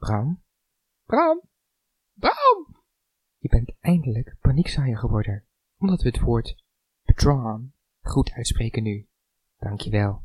Bram? Bram? Bram! Je bent eindelijk paniekzaaier geworden, omdat we het woord Patron goed uitspreken nu. Dankjewel.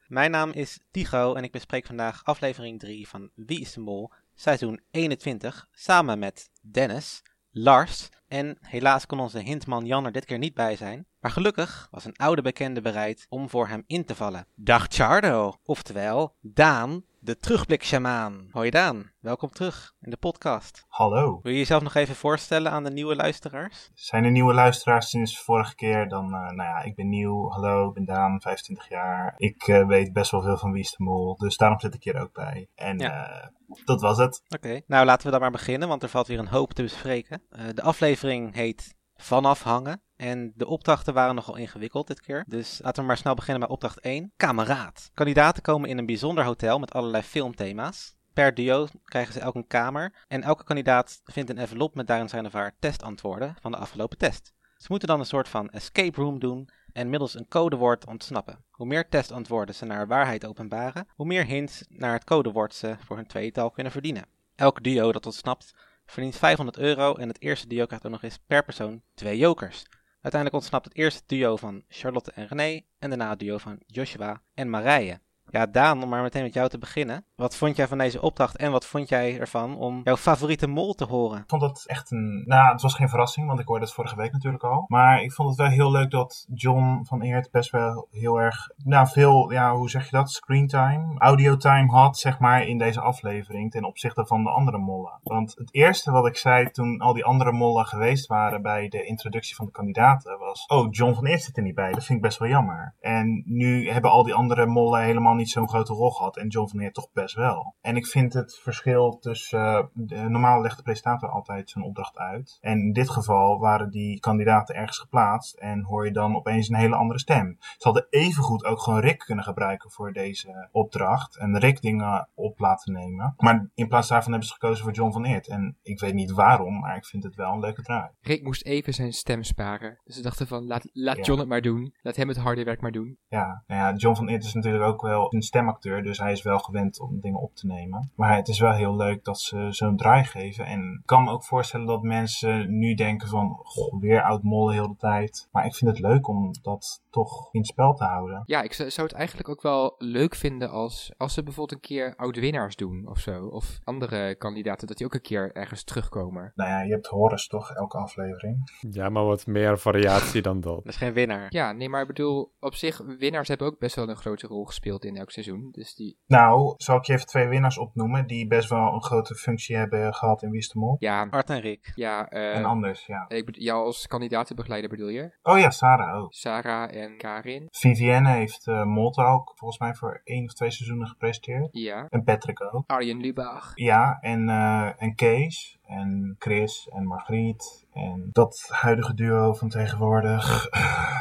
Mijn naam is Tigo en ik bespreek vandaag aflevering 3 van Wie is de Mol, seizoen 21, samen met Dennis, Lars en helaas kon onze hintman Jan er dit keer niet bij zijn. Maar gelukkig was een oude bekende bereid om voor hem in te vallen. Dag Chardo, oftewel Daan, de terugblik-sjamaan. Hoi Daan, welkom terug in de podcast. Hallo. Wil je jezelf nog even voorstellen aan de nieuwe luisteraars? Zijn er nieuwe luisteraars sinds vorige keer? Dan, eh, nou ja, ik ben nieuw. Hallo, ik ben Daan, 25 jaar. Ik eh, weet best wel veel van Wie is de Mol, dus daarom zit ik hier ook bij. En eh, dat was het. Oké, nou laten we dan maar beginnen, want er valt weer een hoop te bespreken. De aflevering heet Vanaf hangen. En de opdrachten waren nogal ingewikkeld dit keer. Dus laten we maar snel beginnen bij opdracht 1. Kameraad. Kandidaten komen in een bijzonder hotel met allerlei filmthema's. Per duo krijgen ze elk een kamer. En elke kandidaat vindt een envelop met daarin zijn of haar testantwoorden van de afgelopen test. Ze moeten dan een soort van escape room doen en middels een codewoord ontsnappen. Hoe meer testantwoorden ze naar waarheid openbaren, hoe meer hints naar het codewoord ze voor hun tweetal kunnen verdienen. Elk duo dat ontsnapt verdient 500 euro en het eerste duo krijgt ook nog eens per persoon twee jokers. Uiteindelijk ontsnapt het eerste duo van Charlotte en René en daarna het duo van Joshua en Marije. Ja, Daan, om maar meteen met jou te beginnen. Wat vond jij van deze opdracht en wat vond jij ervan om jouw favoriete mol te horen? Ik vond het echt een. Nou, het was geen verrassing, want ik hoorde het vorige week natuurlijk al. Maar ik vond het wel heel leuk dat John van Eert best wel heel erg. Nou, veel, ja, hoe zeg je dat? Screentime, audiotime had, zeg maar, in deze aflevering ten opzichte van de andere mollen. Want het eerste wat ik zei toen al die andere mollen geweest waren bij de introductie van de kandidaten was. Oh, John van Eert zit er niet bij. Dat vind ik best wel jammer. En nu hebben al die andere mollen helemaal niet zo'n grote rol gehad. En John van Eert toch best wel. En ik vind het verschil tussen. eh, normaal legt de presentator altijd zijn opdracht uit. En in dit geval waren die kandidaten ergens geplaatst. En hoor je dan opeens een hele andere stem. Ze hadden evengoed ook gewoon Rick kunnen gebruiken voor deze opdracht. En Rick dingen op laten nemen. Maar in plaats daarvan hebben ze gekozen voor John van Eert. En ik weet niet waarom, maar ik vind het wel een leuke draai. Rick moest even zijn stem sparen. Dus ze dachten van, laat, laat Ja. John het maar doen. Laat hem het harde werk maar doen. Ja, nou ja, John van Eert is natuurlijk ook wel een stemacteur, dus hij is wel gewend om dingen op te nemen. Maar het is wel heel leuk dat ze zo'n draai geven. En ik kan me ook voorstellen dat mensen nu denken van, goh, weer oud mollen heel de tijd. Maar ik vind het leuk om dat toch in het spel te houden. Ja, ik zou zou het eigenlijk ook wel leuk vinden als, als ze bijvoorbeeld een keer oud-winnaars doen of zo. Of andere kandidaten, dat die ook een keer ergens terugkomen. Nou ja, je hebt Horus toch, elke aflevering. Ja, maar wat meer variatie dan dat. Dat is geen winnaar. Ja, nee, maar ik bedoel, op zich, winnaars hebben ook best wel een grote rol gespeeld in elk seizoen. Dus die, Nou, zal ik je even twee winnaars opnoemen die best wel een grote functie hebben gehad in Wie is de Mol? ja, Art en Rick. ja, eh, En anders, ja. ik bedoel, jou als kandidatenbegeleider bedoel je? Oh ja, Sarah ook. Sarah en Karin? Vivienne heeft uh, Molta ook volgens mij voor één of twee seizoenen gepresenteerd. Ja. En Patrick ook. Arjen Lubach. Ja, en, eh, en Kees en Chris en Margriet en dat huidige duo van tegenwoordig.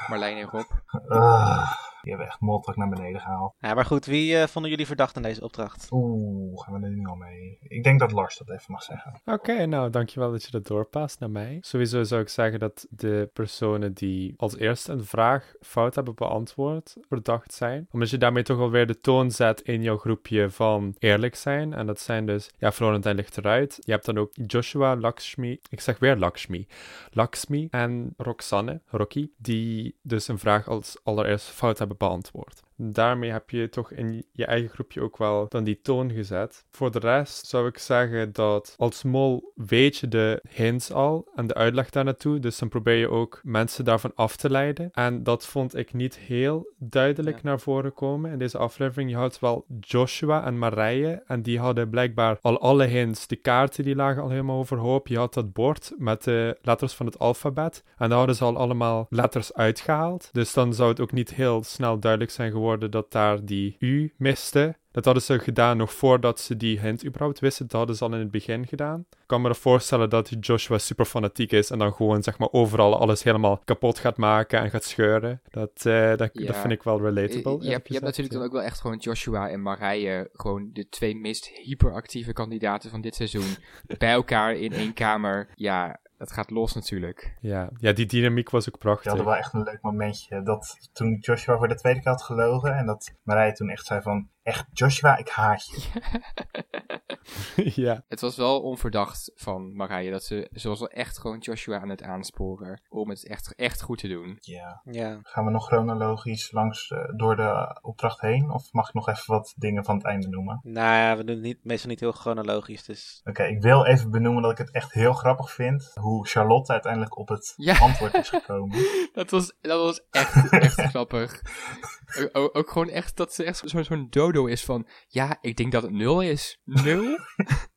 Marlijn en Rob. Uh, die hebben echt moltak naar beneden gehaald. Ja, maar goed, wie eh, vonden jullie verdacht in deze opdracht? Oeh, gaan we er nu al mee? Ik denk dat Lars dat even mag zeggen. Oké, nou dankjewel dat je dat doorpast naar mij. Sowieso zou ik zeggen dat de personen die als eerste een vraag fout hebben beantwoord, verdacht zijn. Omdat je daarmee toch alweer de toon zet in jouw groepje van eerlijk zijn. En dat zijn dus, ja, Florentijn ligt eruit. Je hebt dan ook Joshua, Lakshmi, ik zeg weer Lakshmi, Lakshmi en Roxanne, Rocky, die dus een vraag als allereerst fout hebben beantwoord. Daarmee heb je toch in je eigen groepje ook wel dan die toon gezet. Voor de rest zou ik zeggen dat als mol weet je de hints al en de uitleg daar naartoe. Dus dan probeer je ook mensen daarvan af te leiden. En dat vond ik niet heel duidelijk Ja. naar voren komen in deze aflevering. Je had wel Joshua en Marije en die hadden blijkbaar al alle hints. De kaarten die lagen al helemaal overhoop. Je had dat bord met de letters van het alfabet. En daar hadden ze al allemaal letters uitgehaald. Dus dan zou het ook niet heel snel duidelijk zijn geworden dat daar die U miste. Dat hadden ze gedaan nog voordat ze die hint überhaupt wisten. Dat hadden ze al in het begin gedaan. Ik kan me er voorstellen dat Joshua super fanatiek is en dan gewoon zeg maar overal alles helemaal kapot gaat maken en gaat scheuren. Dat, eh, dat, dat vind ik wel Je, relatable. je hebt, je hebt natuurlijk dan ook wel echt gewoon Joshua en Marije, gewoon de twee meest hyperactieve kandidaten van dit seizoen, bij elkaar in één kamer. Ja, dat gaat los natuurlijk. Ja. ja, die dynamiek was ook prachtig. hadden wel echt een leuk momentje. Dat toen Joshua voor de tweede keer had gelogen. En dat Marije toen echt zei van... Echt, Joshua, ik haat je. ja. Het was wel onverdacht van Marije, dat ze, ze was wel echt gewoon Joshua aan het aansporen om het echt, echt goed te doen. Ja. Ja. Gaan we nog chronologisch langs eh, door de opdracht heen? Of mag ik nog even wat dingen van het einde noemen? Nou ja, we doen het niet, meestal niet heel chronologisch, dus... Oké, ik wil even benoemen dat ik het echt heel grappig vind. Hoe Charlotte uiteindelijk op het Ja. antwoord is gekomen. Dat was, dat was echt, echt grappig. Ook, gewoon echt dat ze echt zo'n zo'n is van, ja, ik denk dat het nul is. Nul?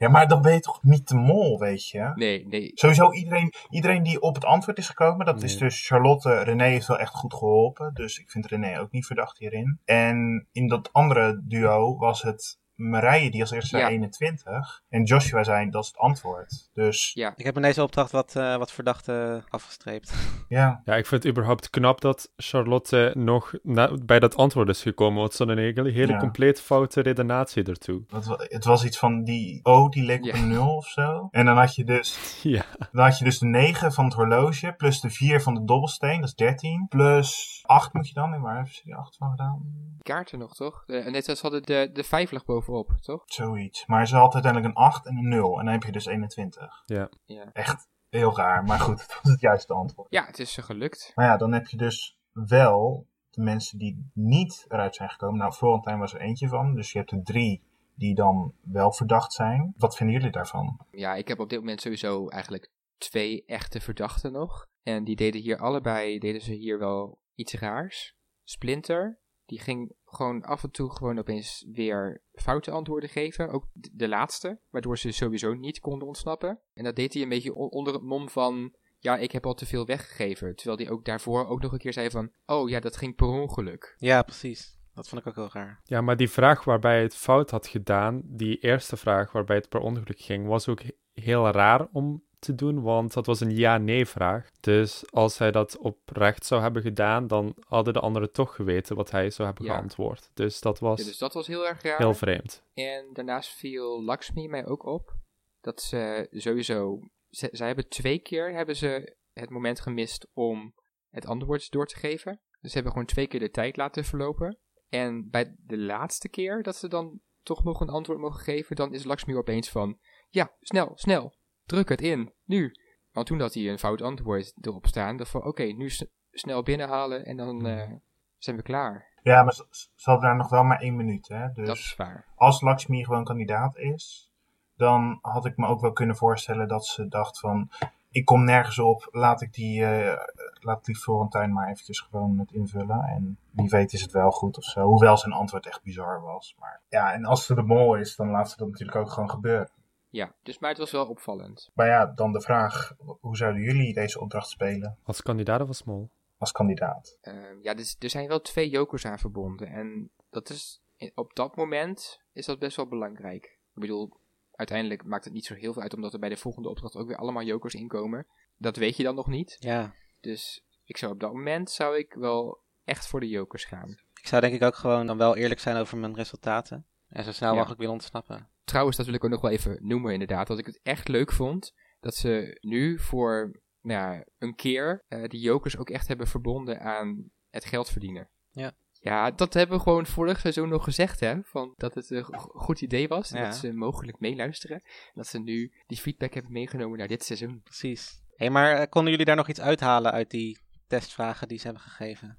Ja, maar dan ben je toch niet de mol, weet je? Nee, nee. Sowieso iedereen, iedereen die op het antwoord is gekomen, dat is dus Charlotte. René heeft wel echt goed geholpen, dus ik vind René ook niet verdacht hierin. En in dat andere duo was het Marije die als eerste zei Ja. 21 en Joshua zei dat is het antwoord. Dus Ja. Ik heb in deze opdracht wat, eh, wat verdachten afgestreept. ja, Ja, ik vind het überhaupt knap dat Charlotte nog na- bij dat antwoord is gekomen. Want ze had een hele, hele Ja. compleet foute redenatie ertoe. het, wa- het was iets van die O die leek Ja. op een 0 of zo. En dan had je dus Ja, Dan had je dus de 9 van het horloge, plus de 4 van de dobbelsteen, dat is 13. Plus 8 moet je dan, en waar hebben ze die 8 van gedaan? Kaarten nog, toch? De, en net als hadden de, de vijf lag bovenop, toch? Zoiets. Maar ze had uiteindelijk een 8 en een 0, en dan heb je dus 21. ja. Ja. Echt heel raar, maar goed, het was het juiste antwoord. Ja, het is ze gelukt. Maar ja, dan heb je dus wel de mensen die niet eruit zijn gekomen. Nou, Florentijn was er eentje van, dus je hebt er drie die dan wel verdacht zijn. Wat vinden jullie daarvan? Ja, ik heb op dit moment sowieso eigenlijk twee echte verdachten nog. En die deden hier allebei, deden ze hier wel iets raars. Splinter, die ging gewoon af en toe gewoon opeens weer foute antwoorden geven. Ook de laatste, waardoor ze sowieso niet konden ontsnappen. En dat deed hij een beetje on- onder het mom van... Ja, ik heb al te veel weggegeven. Terwijl hij ook daarvoor ook nog een keer zei van... Oh ja, dat ging per ongeluk. Ja, precies. Dat vond ik ook heel raar. ja, maar die vraag waarbij hij het fout had gedaan, die eerste vraag waarbij het per ongeluk ging, was ook he- heel raar om te doen, want dat was een ja-nee vraag. Dus als hij dat oprecht zou hebben gedaan, dan hadden de anderen toch geweten wat hij zou hebben Ja. geantwoord. Dus dat was Ja, dus dat was heel erg raar. heel vreemd. En daarnaast viel Lakshmi mij ook op dat ze sowieso. Ze, zij hebben twee keer hebben ze het moment gemist om het antwoord door te geven. Dus ze hebben gewoon twee keer de tijd laten verlopen. En bij de laatste keer dat ze dan toch nog een antwoord mogen geven, dan is Lakshmi opeens van: Ja, snel, snel, druk het in, nu. Want toen had hij een fout antwoord erop staan. Dat van: Oké, nu snel binnenhalen en dan eh, zijn we klaar. Ja, maar ze, hadden daar nog wel maar één minuut, hè. Dus... Dat is waar. als Lakshmi gewoon kandidaat is, dan had ik me ook wel kunnen voorstellen dat ze dacht van, ik kom nergens op, laat ik die, eh laat die Florentijn maar eventjes gewoon het invullen. En wie weet is het wel goed of zo. Hoewel zijn antwoord echt bizar was. Maar ja, en als ze de mol is, dan laat ze dat natuurlijk ook gewoon gebeuren. Ja, dus, maar het was wel opvallend. Maar ja, dan de vraag, hoe zouden jullie deze opdracht spelen Als kandidaat of als mol? als kandidaat? Ehm, ja, dus, er zijn wel twee jokers aan verbonden. En dat is, op dat moment is dat best wel belangrijk. Ik bedoel, uiteindelijk maakt het niet zo heel veel uit, omdat er bij de volgende opdracht ook weer allemaal jokers inkomen. Dat weet je dan nog niet. Ja. Dus ik zou op dat moment zou ik wel echt voor de jokers gaan. Ik zou denk ik ook gewoon dan wel eerlijk zijn over mijn resultaten. En zo snel Ja. mogelijk willen ontsnappen. Trouwens, dat wil ik ook nog wel even noemen inderdaad. Dat ik het echt leuk vond dat ze nu voor nou ja, een keer eh, die jokers ook echt hebben verbonden aan het geld verdienen. Ja. Ja, dat hebben we gewoon vorig seizoen nog gezegd, hè. Van dat het een go- goed idee was. en Ja. Dat ze mogelijk meeluisteren. En dat ze nu die feedback hebben meegenomen naar dit seizoen. Precies. Hé, hey, maar eh, konden jullie daar nog iets uithalen uit die testvragen die ze hebben gegeven?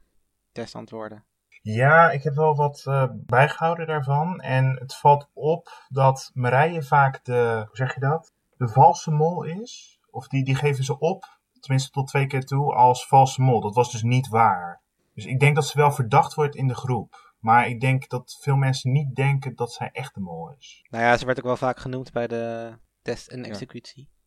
Testantwoorden. Ja, ik heb wel wat eh, bijgehouden daarvan. En het valt op dat Marije vaak de, hoe zeg je dat? De valse mol is. Of die, die geven ze op, tenminste tot twee keer toe, als valse mol. Dat was dus niet waar. Dus ik denk dat ze wel verdacht wordt in de groep. Maar ik denk dat veel mensen niet denken dat zij echt de mol is. Nou ja, ze werd ook wel vaak genoemd bij de test en executie. Ja,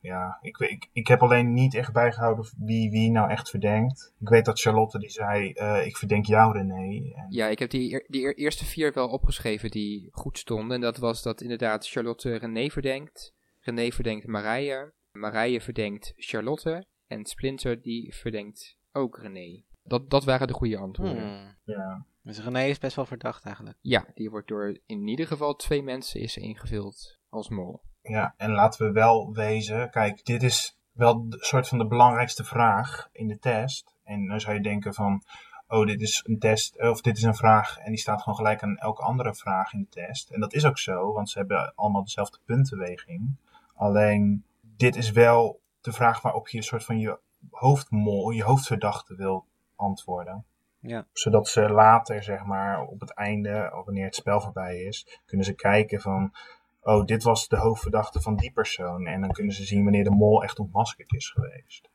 ja. Ik, weet- ik, ik heb alleen niet echt bijgehouden wie wie nou echt verdenkt. Ik weet dat Charlotte die zei, eh, ik verdenk jou René. En, Ja, ik heb die, die eer- eerste vier wel opgeschreven die goed stonden. En dat was dat inderdaad Charlotte René verdenkt. René verdenkt Marije. Marije verdenkt Charlotte. En Splinter die verdenkt ook René. Dat, dat waren de goede antwoorden. Hmm. ja. Dus René is best wel verdacht eigenlijk. Ja, die wordt door in ieder geval twee mensen is ingevuld als mol. Ja, en laten we wel wezen, kijk, dit is wel een soort van de belangrijkste vraag in de test. En dan zou je denken van, oh, dit is een test, of dit is een vraag en die staat gewoon gelijk aan elke andere vraag in de test. En dat is ook zo, want ze hebben allemaal dezelfde puntenweging. Alleen, dit is wel de vraag waarop je een soort van je hoofdmol, je hoofdverdachte wil antwoorden. Ja. Zodat ze later, zeg maar, op het einde, of wanneer het spel voorbij is, kunnen ze kijken van, oh, dit was de hoofdverdachte van die persoon. En dan kunnen ze zien wanneer de mol echt ontmaskerd is geweest.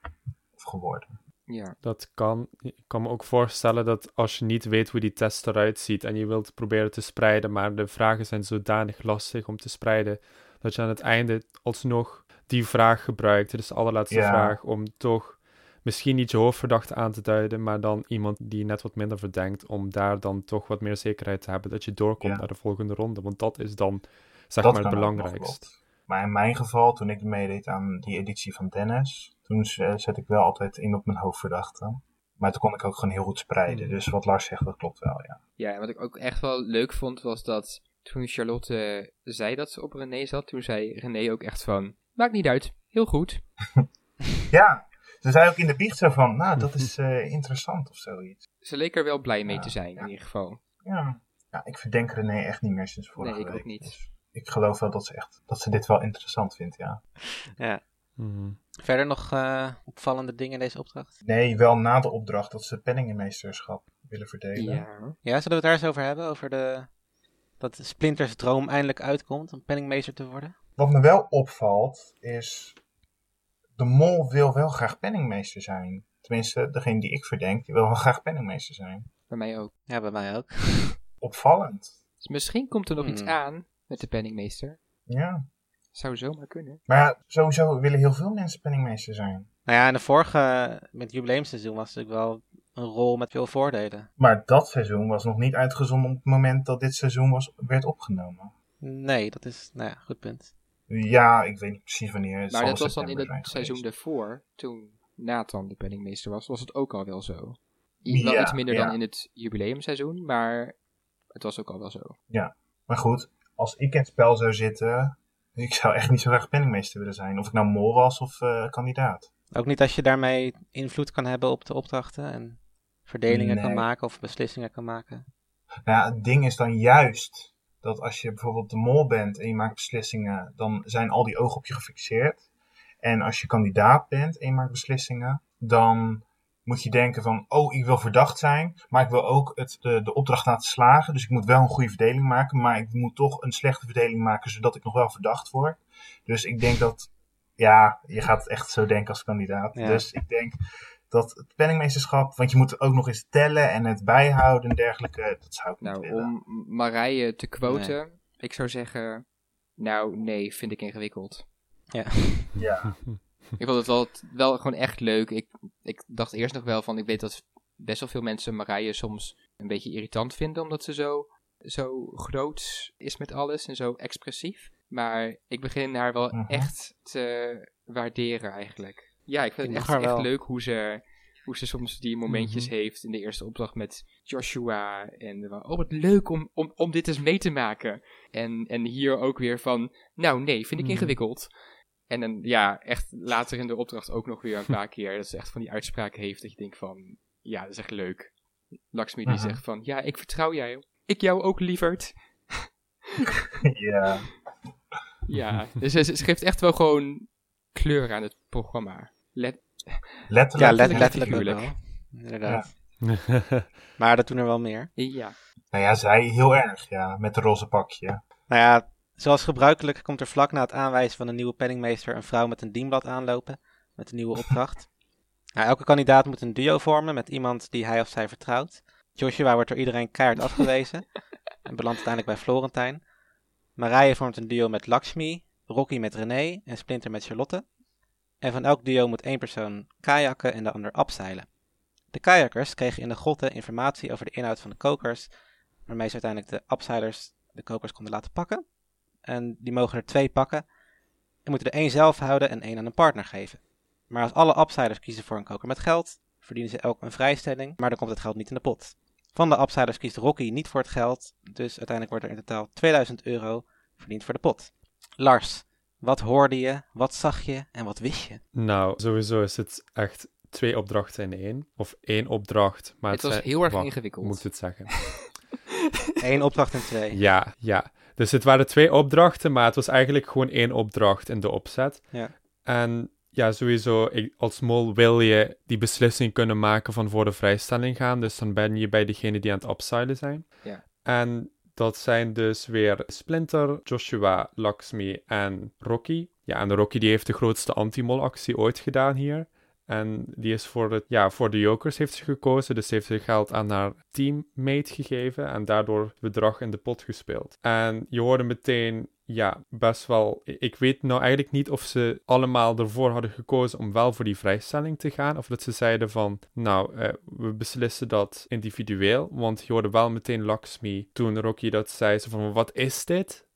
Of geworden. Ja, Dat kan. Ik kan me ook voorstellen dat als je niet weet hoe die test eruit ziet en je wilt proberen te spreiden, maar de vragen zijn zodanig lastig om te spreiden, dat je aan het einde alsnog die vraag gebruikt. Dus de allerlaatste Ja. vraag om toch misschien niet je hoofdverdachte aan te duiden, maar dan iemand die net wat minder verdenkt, om daar dan toch wat meer zekerheid te hebben dat je doorkomt Ja. naar de volgende ronde. Want dat is dan, zeg dat maar, het kan ook nog, belangrijkst. klopt. Maar in mijn geval, toen ik meedeed aan die editie van Dennis, toen eh, zet ik wel altijd in op mijn hoofdverdachte. Maar toen kon ik ook gewoon heel goed spreiden. Mhm. Dus wat Lars zegt, dat klopt wel, ja. Ja, en wat ik ook echt wel leuk vond, was dat toen Charlotte zei dat ze op René zat, toen zei René ook echt van, maakt niet uit, heel goed. Ja, ze zei ook in de biecht zo van, nou, dat is eh, interessant of zoiets. Ze leek er wel blij mee Ja, te zijn, ja. in ieder geval. Ja. ja, ik verdenk René echt niet meer sinds vorige Nee, ik ook niet. Ik geloof wel dat ze, echt, dat ze dit wel interessant vindt, ja. Ja. Mhm. Verder nog eh, opvallende dingen in deze opdracht? Nee, wel na de opdracht dat ze penningenmeesterschap willen verdelen. Ja. Ja, zullen we het daar eens over hebben? Over de, dat Splinters droom eindelijk uitkomt om penningmeester te worden? Wat me wel opvalt is, de mol wil wel graag penningmeester zijn. Tenminste, degene die ik verdenk, die wil wel graag penningmeester zijn. Bij mij ook. Ja, bij mij ook. Opvallend. Dus misschien komt er nog iets Hmm. aan met de penningmeester. Ja. Zou zomaar kunnen. Maar ja, sowieso willen heel veel mensen penningmeester zijn. Nou ja, in de vorige, met het jubileumseizoen, was het natuurlijk wel een rol met veel voordelen. Maar dat seizoen was nog niet uitgezonden op het moment dat dit seizoen was, werd opgenomen. Nee, dat is, nou ja, goed punt. Ja, ik weet niet precies wanneer. Het Maar dat was dan in het seizoen daarvoor, toen Nathan de penningmeester was, was het ook al wel zo. I- Wel Ja, iets minder ja. dan in het jubileumseizoen, maar het was ook al wel zo. Maar goed, als ik in het spel zou zitten, ik zou echt niet zo graag penningmeester willen zijn. Of ik nou mol was of eh, kandidaat. Ook niet als je daarmee invloed kan hebben op de opdrachten en verdelingen kan maken of beslissingen kan maken. Nou ja, het ding is dan juist dat als je bijvoorbeeld de mol bent en je maakt beslissingen, dan zijn al die ogen op je gefixeerd. En als je kandidaat bent en je maakt beslissingen, dan moet je denken van, oh, ik wil verdacht zijn, maar ik wil ook het, de, de opdracht laten slagen. Dus ik moet wel een goede verdeling maken, maar ik moet toch een slechte verdeling maken, zodat ik nog wel verdacht word. Dus ik denk dat, ja, je gaat echt zo denken als kandidaat. Ja. Dus ik denk dat het penningmeesterschap, want je moet ook nog eens tellen en het bijhouden en dergelijke, dat zou ik niet Nou, willen. om Marije te quoten, ik zou zeggen, nou nee, vind ik ingewikkeld. Ja, Ik vond het wel, wel gewoon echt leuk. Ik, ik dacht eerst nog wel van, ik weet dat best wel veel mensen Marije soms een beetje irritant vinden, omdat ze zo, zo groot is met alles en zo expressief. Maar ik begin haar wel Mhm. echt te waarderen eigenlijk. Ja, ik vind Ik het echt, echt leuk hoe ze, hoe ze soms die momentjes Mhm. heeft in de eerste opdracht met Joshua. En van, oh wat leuk om, om, om dit eens mee te maken. En, en hier ook weer van, nou nee, vind ik Mhm. ingewikkeld. En dan, ja, echt later in de opdracht ook nog weer een paar keer. Dat ze echt van die uitspraken heeft. Dat je denkt van, ja, dat is echt leuk. Lakshmi die zegt van, ja, ik vertrouw jij. Ik jou ook, lieverd. ja. Ja, dus ze, ze geeft echt wel gewoon kleur aan het programma. Let, Letterlijk. Ja, let, letterlijk letterlijk wel. Inderdaad. Maar dat doen er wel meer. Ja. Nou ja, zij heel erg, ja, met de roze pakje. Nou ja, zoals gebruikelijk komt er vlak na het aanwijzen van een nieuwe penningmeester een vrouw met een dienblad aanlopen met een nieuwe opdracht. Nou, elke kandidaat moet een duo vormen met iemand die hij of zij vertrouwt. Joshua wordt door iedereen keihard afgewezen en belandt uiteindelijk bij Florentijn. Marije vormt een duo met Lakshmi, Rocky met René en Splinter met Charlotte. En van elk duo moet één persoon kajakken en de ander abseilen. De kajakkers kregen in de grotten informatie over de inhoud van de kokers, waarmee ze uiteindelijk de abseilers de kokers konden laten pakken. En die mogen er twee pakken en moeten er één zelf houden en één aan een partner geven. Maar als alle abseilers kiezen voor een koker met geld, verdienen ze elk een vrijstelling, maar dan komt het geld niet in de pot. Van de abseilers kiest Rocky niet voor het geld, dus uiteindelijk wordt er in totaal 2000 euro verdiend voor de pot. Lars, wat hoorde je, wat zag je en wat wist je? Nou, sowieso is het echt twee opdrachten in één. Of één opdracht, maar Het het, was heel erg ingewikkeld. Moet ik het zeggen? Eén opdracht en twee. Ja, ja. Dus het waren twee opdrachten, maar het was eigenlijk gewoon één opdracht in de opzet. Ja. En ja, sowieso, ik- als mol wil je die beslissing kunnen maken van voor de vrijstelling gaan. Dus dan ben je bij degene die aan het upseilen zijn. Ja. En dat zijn dus weer Splinter, Joshua, Lakshmi en Rocky. Ja, en Rocky die heeft de grootste anti-mol-actie ooit gedaan hier. En die is voor, het, ja, voor de jokers heeft ze gekozen. Dus heeft ze geld aan haar teammate gegeven. En daardoor bedrag in de pot gespeeld. En je hoorde meteen, ja, best wel... Ik weet nou eigenlijk niet of ze allemaal ervoor hadden gekozen om wel voor die vrijstelling te gaan. Of dat ze zeiden van, nou, eh, we beslissen dat individueel. Want je hoorde wel meteen Lakshmi toen Rocky dat zei. Ze van, wat is dit?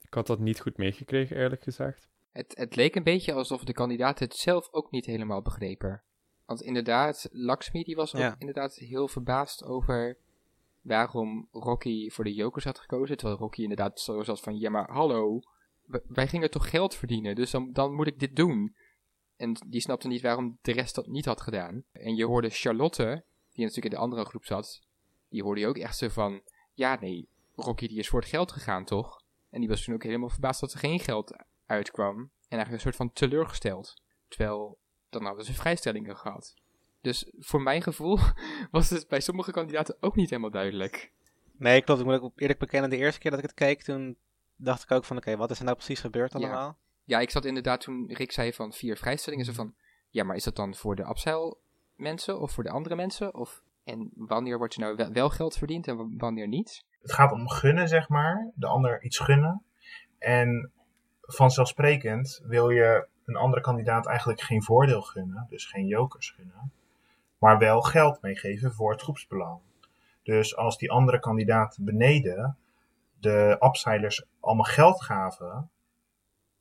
Ik had dat niet goed meegekregen, eerlijk gezegd. Het, het leek een beetje alsof de kandidaten het zelf ook niet helemaal begrepen. Want inderdaad, Lakshmi die was ook Ja. inderdaad heel verbaasd over waarom Rocky voor de Jokers had gekozen. Terwijl Rocky inderdaad zo zat van, ja maar hallo, wij gingen toch geld verdienen, dus dan, dan moet ik dit doen. En die snapte niet waarom de rest dat niet had gedaan. En je hoorde Charlotte, die natuurlijk in de andere groep zat, die hoorde je ook echt zo van, ja nee, Rocky die is voor het geld gegaan toch? En die was toen ook helemaal verbaasd dat er geen geld uitkwam. En eigenlijk een soort van teleurgesteld. Terwijl, dan hadden ze vrijstellingen gehad. Dus voor mijn gevoel was het bij sommige kandidaten ook niet helemaal duidelijk. Nee, klopt. Ik moet ook eerlijk bekennen, de eerste keer dat ik het keek, toen dacht ik ook van, oké, wat is er nou precies gebeurd allemaal? Ja, ik zat inderdaad toen Rick zei van vier vrijstellingen. Zo van, ja, maar is dat dan voor de upsell mensen of voor de andere mensen? Of, en wanneer wordt er nou wel, geld verdiend en wa- wanneer niet? Het gaat om gunnen, zeg maar. De ander iets gunnen. En vanzelfsprekend wil je een andere kandidaat eigenlijk geen voordeel gunnen. Dus geen jokers gunnen. Maar wel geld meegeven voor het groepsbelang. Dus als die andere kandidaat beneden de upseilers allemaal geld gaven.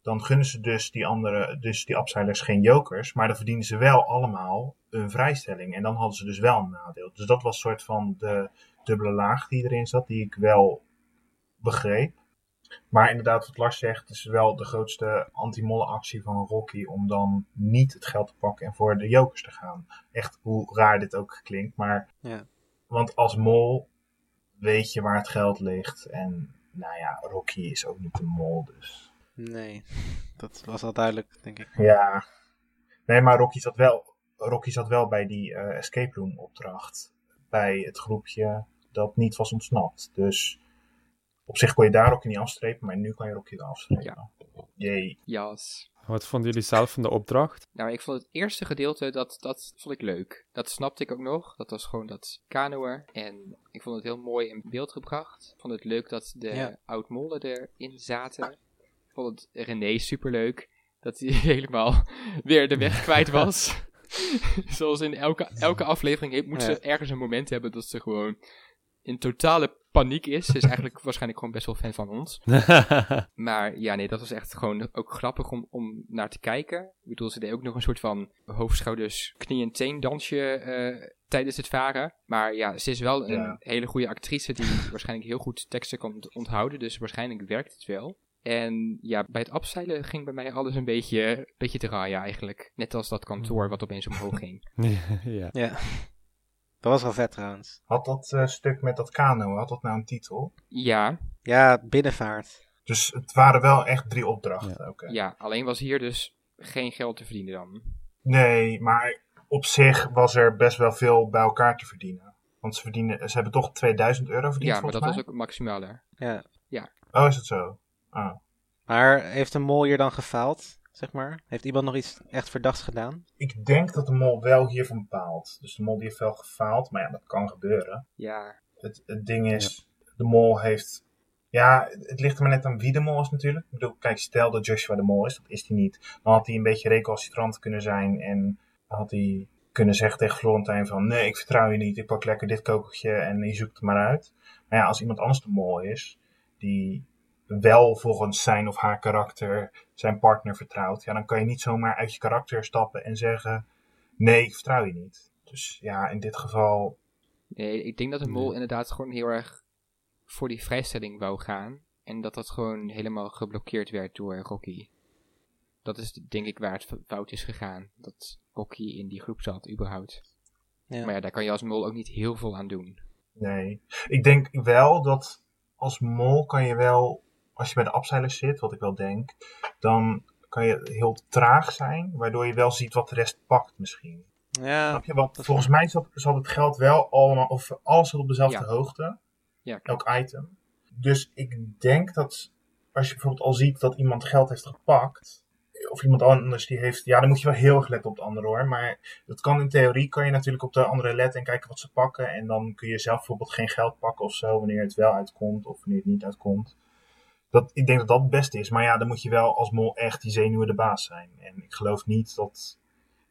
Dan gunnen ze dus die andere, dus die upseilers geen jokers. Maar dan verdienen ze wel allemaal een vrijstelling. En dan hadden ze dus wel een nadeel. Dus dat was een soort van de dubbele laag die erin zat, die ik wel begreep. Maar inderdaad, wat Lars zegt, is wel de grootste anti-molle actie van Rocky om dan niet het geld te pakken en voor de jokers te gaan. Echt hoe raar dit ook klinkt, maar Ja. want als mol weet je waar het geld ligt en nou ja, Rocky is ook niet een mol, dus Nee, dat was al duidelijk, denk ik. ja. Nee, maar Rocky zat wel, Rocky zat wel bij die eh, escape room opdracht. Bij het groepje dat niet was ontsnapt. Dus op zich kon je daar Rocky niet afstrepen, maar nu kan je Rocky wel afstrepen. Jee. Jas. Wat vonden jullie zelf van de opdracht? Nou, ik vond het eerste gedeelte, dat, dat vond ik leuk. Dat snapte ik ook nog. Dat was gewoon dat kanoën. En ik vond het heel mooi in beeld gebracht. Ik vond het leuk dat de Ja. oud-mollen erin zaten. Ik vond het René superleuk. Dat hij helemaal weer de weg kwijt was. Zoals in elke, elke aflevering moet Ja. ze ergens een moment hebben dat ze gewoon in totale paniek is. Ze is eigenlijk waarschijnlijk gewoon best wel fan van ons. Maar ja, nee, dat was echt gewoon ook grappig om, om naar te kijken. Ik bedoel, ze deed ook nog een soort van hoofdschouders knie- en teen dansje eh, tijdens het varen. Maar ja, ze is wel een Ja. hele goede actrice die waarschijnlijk heel goed teksten kan onthouden. Dus waarschijnlijk werkt het wel. En ja, bij het afzeilen ging bij mij alles een beetje, beetje draaien eigenlijk. Net als dat kantoor wat opeens omhoog ging. ja. Ja. Dat was wel vet trouwens. Had dat eh, stuk met dat kano, had dat nou een titel? Ja, Ja, binnenvaart. Dus het waren wel echt drie opdrachten. Oké. ja, alleen was hier dus geen geld te verdienen dan. Nee, maar op zich was er best wel veel bij elkaar te verdienen. Want ze, verdienen, ze hebben toch 2000 euro verdiend Ja, maar dat was ook maximaal hè. Ja. Oh, is het zo? Oh. Maar heeft de mol hier dan gefaald, zeg maar? Heeft iemand nog iets echt verdachts gedaan? Ik denk dat de mol wel hiervan bepaalt. Dus de mol die heeft wel gefaald, maar ja, dat kan gebeuren. Ja, Het, het ding is, de mol heeft... Ja, het ligt er maar net aan wie de mol is natuurlijk. Ik bedoel, kijk, stel dat Joshua de mol is, dat is hij niet. Dan had hij een beetje recalcitrant kunnen zijn en had hij kunnen zeggen tegen Florentijn van... Nee, ik vertrouw je niet, ik pak lekker dit kokertje en je zoekt het maar uit. Maar ja, als iemand anders de mol is, die wel volgens zijn of haar karakter zijn partner vertrouwt... Ja, dan kan je niet zomaar uit je karakter stappen en zeggen... Nee, ik vertrouw je niet. Dus ja, in dit geval nee, ik denk dat de mol inderdaad gewoon heel erg voor die vrijstelling wou gaan. En dat dat gewoon helemaal geblokkeerd werd door Rocky. Dat is denk ik waar het fout is gegaan. Dat Rocky in die groep zat, überhaupt. Ja. Maar ja, daar kan je als mol ook niet heel veel aan doen. Nee. Ik denk wel dat als mol kan je wel, als je bij de abzeilers zit, wat ik wel denk, dan kan je heel traag zijn, waardoor je wel ziet wat de rest pakt misschien. Ja, Snap je? Want volgens mij zat, zat het geld wel allemaal, of alles op dezelfde Ja. hoogte, Ja, elk item. Dus ik denk dat als je bijvoorbeeld al ziet dat iemand geld heeft gepakt, of iemand anders die heeft, ja, dan moet je wel heel erg letten op de andere hoor. Maar dat kan in theorie, kan je natuurlijk op de andere letten en kijken wat ze pakken. En dan kun je zelf bijvoorbeeld geen geld pakken of zo, wanneer het wel uitkomt of wanneer het niet uitkomt. Dat, ik denk dat dat het beste is. Maar ja, dan moet je wel als mol echt die zenuwen de baas zijn. En ik geloof niet dat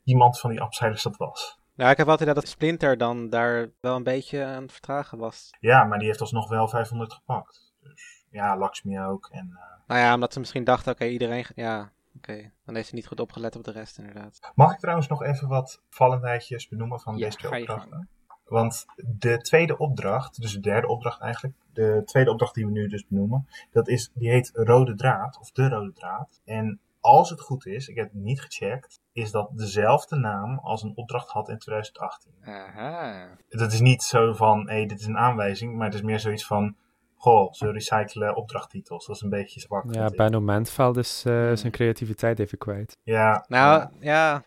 iemand van die upsiders dat was. Nou, ik heb altijd dat Splinter dan daar wel een beetje aan het vertragen was. Ja, maar die heeft alsnog wel 500 gepakt. Dus ja, Lakshmi ook. En eh, Nou ja, omdat ze misschien dachten, oké, iedereen... ge- Ja, oké. Dan heeft ze niet goed opgelet op de rest, inderdaad. Mag ik trouwens nog even wat vallendheidjes benoemen van Ja, deze twee opdrachten? Want de tweede opdracht, dus de derde opdracht eigenlijk, de tweede opdracht die we nu dus benoemen, dat is, die heet Rode Draad, of De Rode Draad. En als het goed is, ik heb het niet gecheckt, is dat dezelfde naam als een opdracht had in 2018. Aha. Dat is niet zo van, hé, hey, dit is een aanwijzing, maar het is meer zoiets van, goh, ze recyclen opdrachttitels. Dat is een beetje zwak. Ja. Benno Mentveld is eh, Hmm. zijn creativiteit even kwijt. Ja, Nou, ja. ja.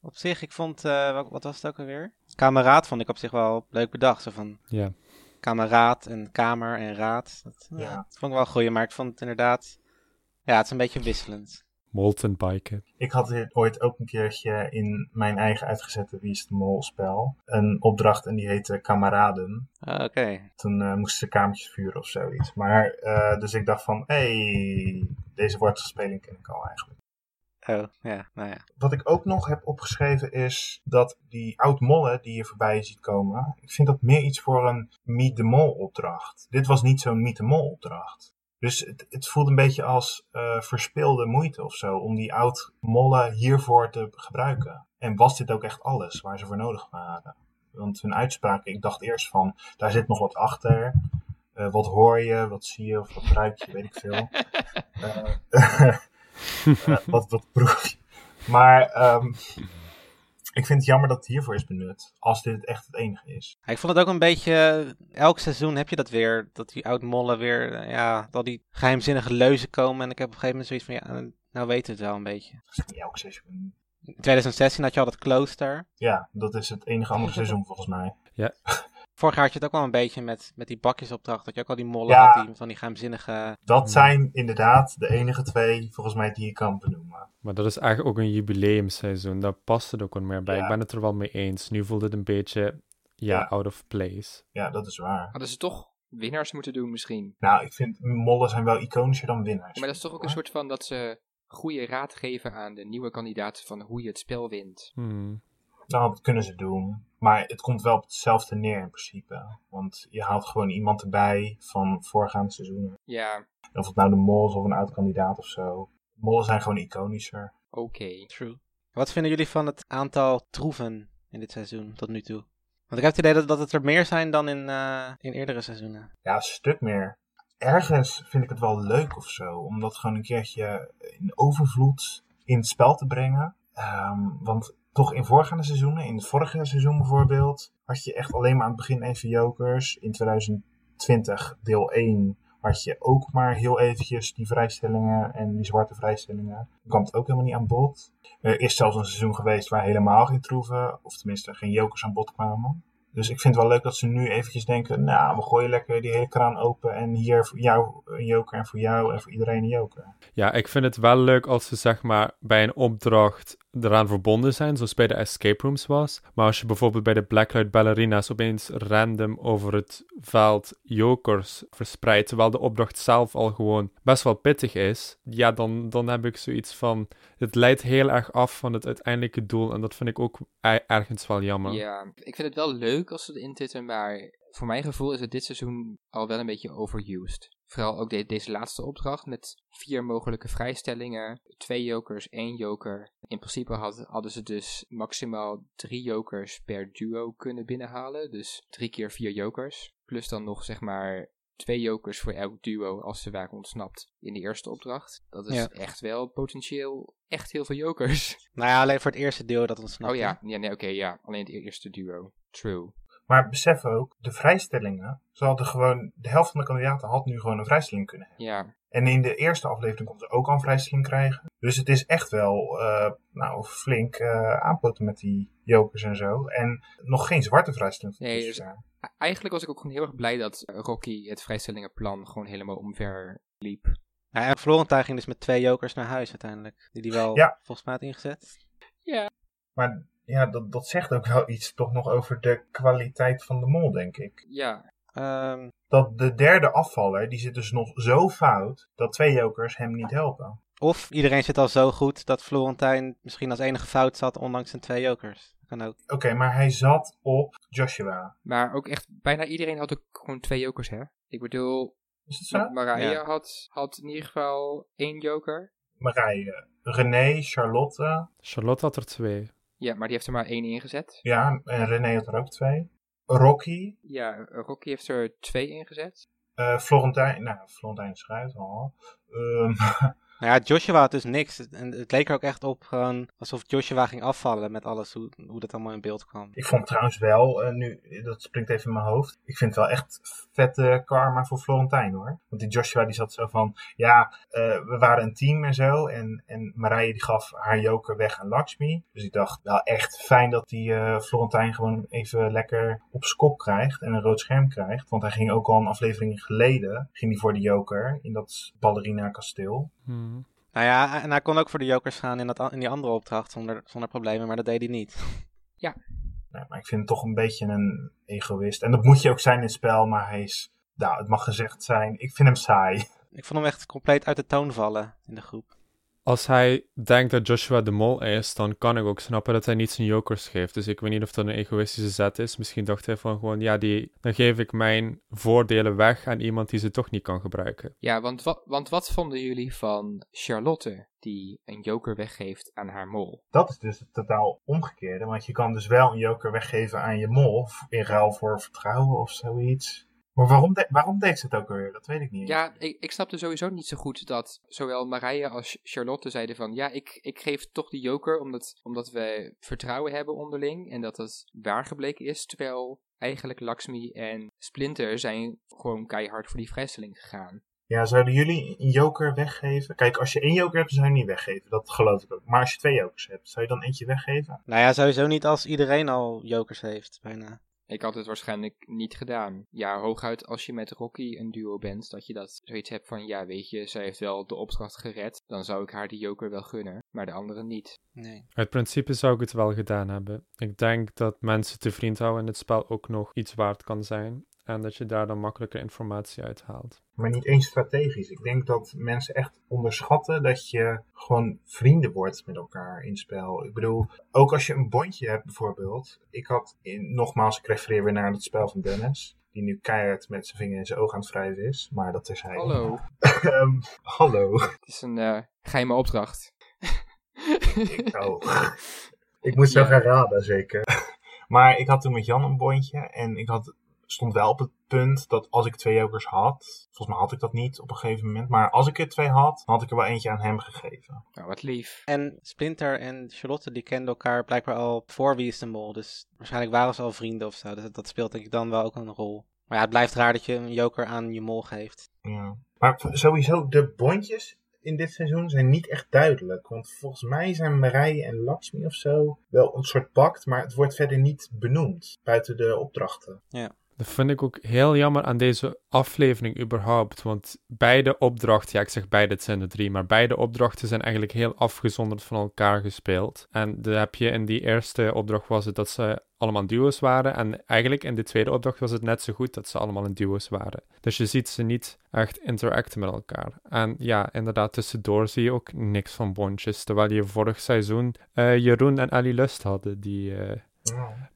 Op zich, ik vond... eh, wat, wat was het ook alweer? Kameraad vond ik op zich wel leuk bedacht. Zo van Ja. kameraad en kamer en raad. Dat, Ja. dat vond ik wel een goeie, maar ik vond het inderdaad... Ja, het is een beetje wisselend. Molten biken. Ik had dit ooit ook een keertje in mijn eigen uitgezette Wie is de Mol spel. Een opdracht en die heette Kameraden. Ah, Oké. Toen eh, moesten ze kamertjes vuren of zoiets. Maar, eh, dus ik dacht van, hé, hey, deze woordspeling ken ik al eigenlijk. Oh, ja, nou ja. Wat ik ook nog heb opgeschreven is dat die oud-mollen die je voorbij ziet komen, ik vind dat meer iets voor een Meet the Mol opdracht. Dit was niet zo'n Meet the Mol opdracht. Dus het, het voelt een beetje als eh verspilde moeite of zo om die oud-mollen hiervoor te gebruiken. En was dit ook echt alles waar ze voor nodig waren? Want hun uitspraken, ik dacht eerst van, daar zit nog wat achter. Eh, wat hoor je, wat zie je of wat ruik je, weet ik veel. Eh, eh, wat, wat proef je? Maar ehm, ik vind het jammer dat het hiervoor is benut. Als dit echt het enige is. Ja, Ik vond het ook een beetje, elk seizoen heb je dat weer, dat die oud-mollen weer, eh, ja, dat die geheimzinnige leuzen komen. En ik heb op een gegeven moment zoiets van, ja, eh, nou weten we het wel een beetje. Dat is niet elk seizoen. In 2016 had je al dat klooster. Ja, dat is het enige andere seizoen volgens mij. Vorig jaar had je het ook wel een beetje met, met die bakjesopdracht, dat je ook al die mollen Ja. had, die, van die geheimzinnige... Dat zijn inderdaad de enige twee, volgens mij, die je kan benoemen. Maar dat is eigenlijk ook een jubileumseizoen. Daar past het ook wel meer bij. Ja. Ik ben het er wel mee eens. Nu voelt het een beetje, ja, Ja. out of place. Ja, dat is waar. Hadden ze toch winnaars moeten doen misschien? Nou, ik vind mollen zijn wel iconischer dan winnaars. Maar dat is toch ook een soort van dat ze goede raad geven aan de nieuwe kandidaten van hoe je het spel wint. Hmm. Nou, dat kunnen ze doen. Maar het komt wel op hetzelfde neer in principe. Want je haalt gewoon iemand erbij van voorgaande seizoenen. Ja, Of het nou de mol is of een oud kandidaat of zo. Mollen zijn gewoon iconischer. oké. True. Wat vinden jullie van het aantal troeven in dit seizoen tot nu toe? Want ik heb het idee dat, dat het er meer zijn dan in, eh, in eerdere seizoenen. Ja, een stuk meer. Ergens vind ik het wel leuk of zo. Om dat gewoon een keertje in overvloed in het spel te brengen. Ehm, want toch in voorgaande seizoenen, in het vorige seizoen bijvoorbeeld, had je echt alleen maar aan het begin even jokers. In 2020 deel 1 had je ook maar heel eventjes die vrijstellingen en die zwarte vrijstellingen. Dan kwam het ook helemaal niet aan bod. Er is zelfs een seizoen geweest waar helemaal geen troeven, of tenminste geen jokers aan bod kwamen. Dus ik vind het wel leuk dat ze nu eventjes denken, nou, we gooien lekker die hele kraan open en hier voor jou een joker en voor jou en voor iedereen een joker. Ja, ik vind het wel leuk als ze zeg maar bij een opdracht eraan verbonden zijn, zoals bij de escape rooms was. Maar als je bijvoorbeeld bij de Blacklight Ballerinas opeens random over het veld jokers verspreidt, terwijl de opdracht zelf al gewoon best wel pittig is, ja, dan, dan heb ik zoiets van, het leidt heel erg af van het uiteindelijke doel en dat vind ik ook e- ergens wel jammer. Ja, ik vind het wel leuk als ze erin zitten, maar voor mijn gevoel is het dit seizoen al wel een beetje overused. Vooral ook de- deze laatste opdracht met vier mogelijke vrijstellingen, twee jokers, één joker. In principe had, hadden ze dus maximaal drie jokers per duo kunnen binnenhalen, dus drie keer vier jokers. Plus dan nog zeg maar twee jokers voor elk duo als ze waren ontsnapt in de eerste opdracht. Dat is Ja. echt wel potentieel echt heel veel jokers. Nou ja, alleen voor het eerste deel dat ontsnapt. oh ja, ja nee, oké, ja. Alleen het eerste duo. True. Maar besef ook, de vrijstellingen, ze hadden gewoon, de helft van de kandidaten had nu gewoon een vrijstelling kunnen hebben. Ja, En in de eerste aflevering kon ze ook al een vrijstelling krijgen. Dus het is echt wel, eh, nou, flink eh aanpoten met die jokers en zo. En nog geen zwarte vrijstelling. Nee, dus- Eigenlijk was ik ook gewoon heel erg blij dat eh, Rocky het vrijstellingenplan gewoon helemaal omver liep. Ja, en Florentijn ging dus met twee jokers naar huis uiteindelijk. Die die wel Ja. volgens mij had ingezet. Maar ja, dat, dat zegt ook wel iets toch nog over de kwaliteit van de mol, denk ik. Ja, Ehm, Dat de derde afvaller, die zit dus nog zo fout, dat twee jokers hem niet helpen. of iedereen zit al zo goed dat Florentijn misschien als enige fout zat, ondanks zijn twee jokers. Dat kan ook. Oké, maar hij zat op Joshua. maar ook echt bijna iedereen had ook gewoon twee jokers, hè? Ik bedoel, Is het zo? Mariah Ja. had, had in ieder geval één joker. Marije, René, Charlotte. Charlotte had er twee. Ja, maar die heeft er maar één ingezet. Ja, en René had er ook twee. Rocky, Ja, Rocky heeft er twee ingezet. eh Florentijn, nou, Florentijn Schuit al. Ehm, Nou ja, Joshua had dus niks. En het leek er ook echt op gewoon alsof Joshua ging afvallen met alles, hoe, hoe dat allemaal in beeld kwam. ik vond trouwens wel, eh, nu, dat springt even in mijn hoofd. Ik vind het wel echt vette karma voor Florentijn hoor. Want die Joshua die zat zo van, ja, eh, we waren een team en zo. En, en Marije die gaf haar joker weg aan Lakshmi. Dus ik dacht, wel echt fijn dat die eh, Florentijn gewoon even lekker op zijn kop krijgt. En een rood scherm krijgt. Want hij ging ook al een aflevering geleden, ging hij voor de joker in dat ballerina kasteel. Hmm. Nou ja, en hij kon ook voor de jokers gaan in, dat, in die andere opdracht zonder, zonder problemen, maar dat deed hij niet. Nee, maar ik vind het toch een beetje een egoïst. En dat moet je ook zijn in het spel, maar hij is, nou, het mag gezegd zijn, ik vind hem saai. Ik vond hem echt compleet uit de toon vallen in de groep. Als hij denkt dat Joshua de mol is, dan kan ik ook snappen dat hij niet zijn jokers geeft. Dus ik weet niet of dat een egoïstische zet is. Misschien dacht hij van gewoon, ja, die, dan geef ik mijn voordelen weg aan iemand die ze toch niet kan gebruiken. Ja, want, wa want wat vonden jullie van Charlotte, die een joker weggeeft aan haar mol? Dat is dus het totaal omgekeerde, want je kan dus wel een joker weggeven aan je mol, in ruil voor vertrouwen of zoiets. Maar waarom, de- waarom deed ze het ook alweer? Dat weet ik niet. Ja, ik, ik snapte sowieso niet zo goed dat zowel Marije als Charlotte zeiden van... Ja, ik, ik geef toch die joker omdat, omdat we vertrouwen hebben onderling en dat dat waar gebleken is. Terwijl eigenlijk Lakshmi en Splinter zijn gewoon keihard voor die vrijstelling gegaan. Ja, zouden jullie een joker weggeven? Kijk, als je één joker hebt, dan zou je niet weggeven. Dat geloof ik ook. Maar als je twee jokers hebt, zou je dan eentje weggeven? Nou ja, sowieso niet als iedereen al jokers heeft, bijna. Ik had het waarschijnlijk niet gedaan. Ja, hooguit als je met Rocky een duo bent, dat je dat zoiets hebt van... Ja, weet je, zij heeft wel de opdracht gered. Dan zou ik haar die joker wel gunnen, maar de andere niet. Nee. Uit principe zou ik het wel gedaan hebben. Ik denk dat mensen te vriend houden in het spel ook nog iets waard kan zijn. En dat je daar dan makkelijker informatie uit haalt. Maar niet eens strategisch. Ik denk dat mensen echt onderschatten dat je gewoon vrienden wordt met elkaar in spel. Ik bedoel, ook als je een bondje hebt bijvoorbeeld. Ik had, in, nogmaals, ik refereer weer naar het spel van Dennis. Die nu keihard met zijn vinger in zijn oog aan het wrijven is. Maar dat is hij. Hallo, Ehm, hallo. het is een eh, geheime opdracht. Oh. ik moet zo Ja. gaan raden, zeker. Maar ik had toen met Jan een bondje. En ik had, stond wel op het punt dat als ik twee jokers had. Volgens mij had ik dat niet op een gegeven moment. Maar als ik er twee had, dan had ik er wel eentje aan hem gegeven. Nou, wat lief. En Splinter en Charlotte die kenden elkaar blijkbaar al voor Wie is de Mol. Dus waarschijnlijk waren ze al vrienden of zo. Dus dat speelt denk ik dan wel ook een rol. Maar ja, het blijft raar dat je een joker aan je mol geeft. Ja. Maar sowieso, de bondjes in dit seizoen zijn niet echt duidelijk. Want volgens mij zijn Marije en Lakshmi of zo wel een soort pact, maar het wordt verder niet benoemd buiten de opdrachten. Dat vind ik ook heel jammer aan deze aflevering überhaupt. Want beide opdrachten, ja, ik zeg beide, het zijn er drie, maar beide opdrachten zijn eigenlijk heel afgezonderd van elkaar gespeeld. En dan heb je in die eerste opdracht was het dat ze allemaal duo's waren. En eigenlijk in de tweede opdracht was het net zo goed dat ze allemaal in duo's waren. Dus je ziet ze niet echt interacten met elkaar. En ja, inderdaad, tussendoor zie je ook niks van bondjes. Terwijl je vorig seizoen eh, Jeroen en Ali Lust hadden, die eh,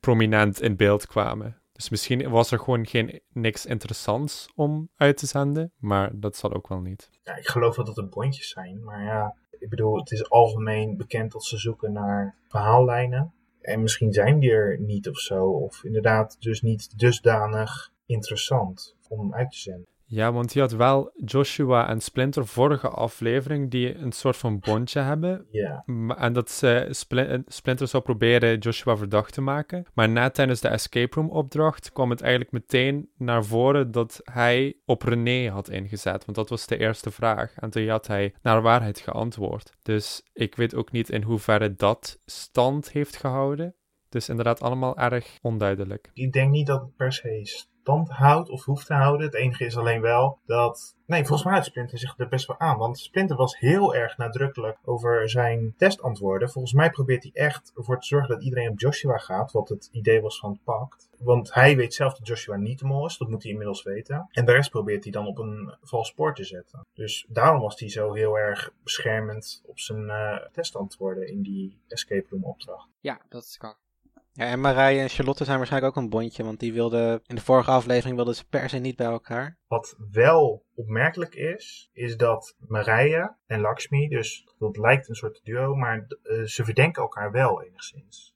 prominent in beeld kwamen. Dus misschien was er gewoon geen, niks interessants om uit te zenden, maar dat zal ook wel niet. Ja, ik geloof wel dat het bondjes zijn, maar ja, ik bedoel, het is algemeen bekend dat ze zoeken naar verhaallijnen. En misschien zijn die er niet of zo, of inderdaad dus niet dusdanig interessant om uit te zenden. Ja, want je had wel Joshua en Splinter vorige aflevering die een soort van bondje hebben. Ja, En dat ze Spli- Splinter zou proberen Joshua verdacht te maken. Maar net tijdens de escape room opdracht kwam het eigenlijk meteen naar voren dat hij op René had ingezet. Want dat was de eerste vraag. En toen had hij naar waarheid geantwoord. Dus ik weet ook niet in hoeverre dat stand heeft gehouden. Dus inderdaad allemaal erg onduidelijk. ik denk niet dat het per se stand houdt of hoeft te houden. Het enige is alleen wel dat. Nee, volgens mij houdt Splinter zich er best wel aan. Want Splinter was heel erg nadrukkelijk over zijn testantwoorden. Volgens mij probeert hij echt ervoor te zorgen dat iedereen op Joshua gaat. Wat het idee was van het pact. Want hij weet zelf dat Joshua niet de mol is. Dat moet hij inmiddels weten. En de rest probeert hij dan op een vals spoor te zetten. Dus daarom was hij zo heel erg beschermend op zijn eh, testantwoorden in die escape room opdracht. Ja, dat kan. Ja, en Marije en Charlotte zijn waarschijnlijk ook een bondje, want die wilden in de vorige aflevering wilden ze per se niet bij elkaar. Wat wel opmerkelijk is, is dat Marije en Lakshmi, dus dat lijkt een soort duo, maar eh, ze verdenken elkaar wel enigszins.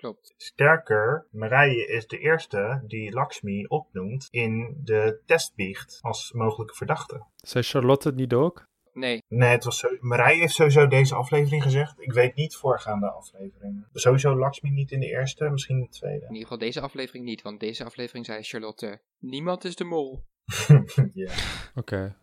Klopt. Sterker, Marije is de eerste die Lakshmi opnoemt in de testbiecht als mogelijke verdachte. Zei Charlotte het niet ook? Nee, Nee, het was zo, Marije heeft sowieso deze aflevering gezegd. Ik weet niet voorgaande afleveringen. Sowieso Lakshmi niet in de eerste, misschien in de in tweede. ieder geval deze aflevering niet, want deze aflevering zei Charlotte, niemand is de mol. ja. Oké.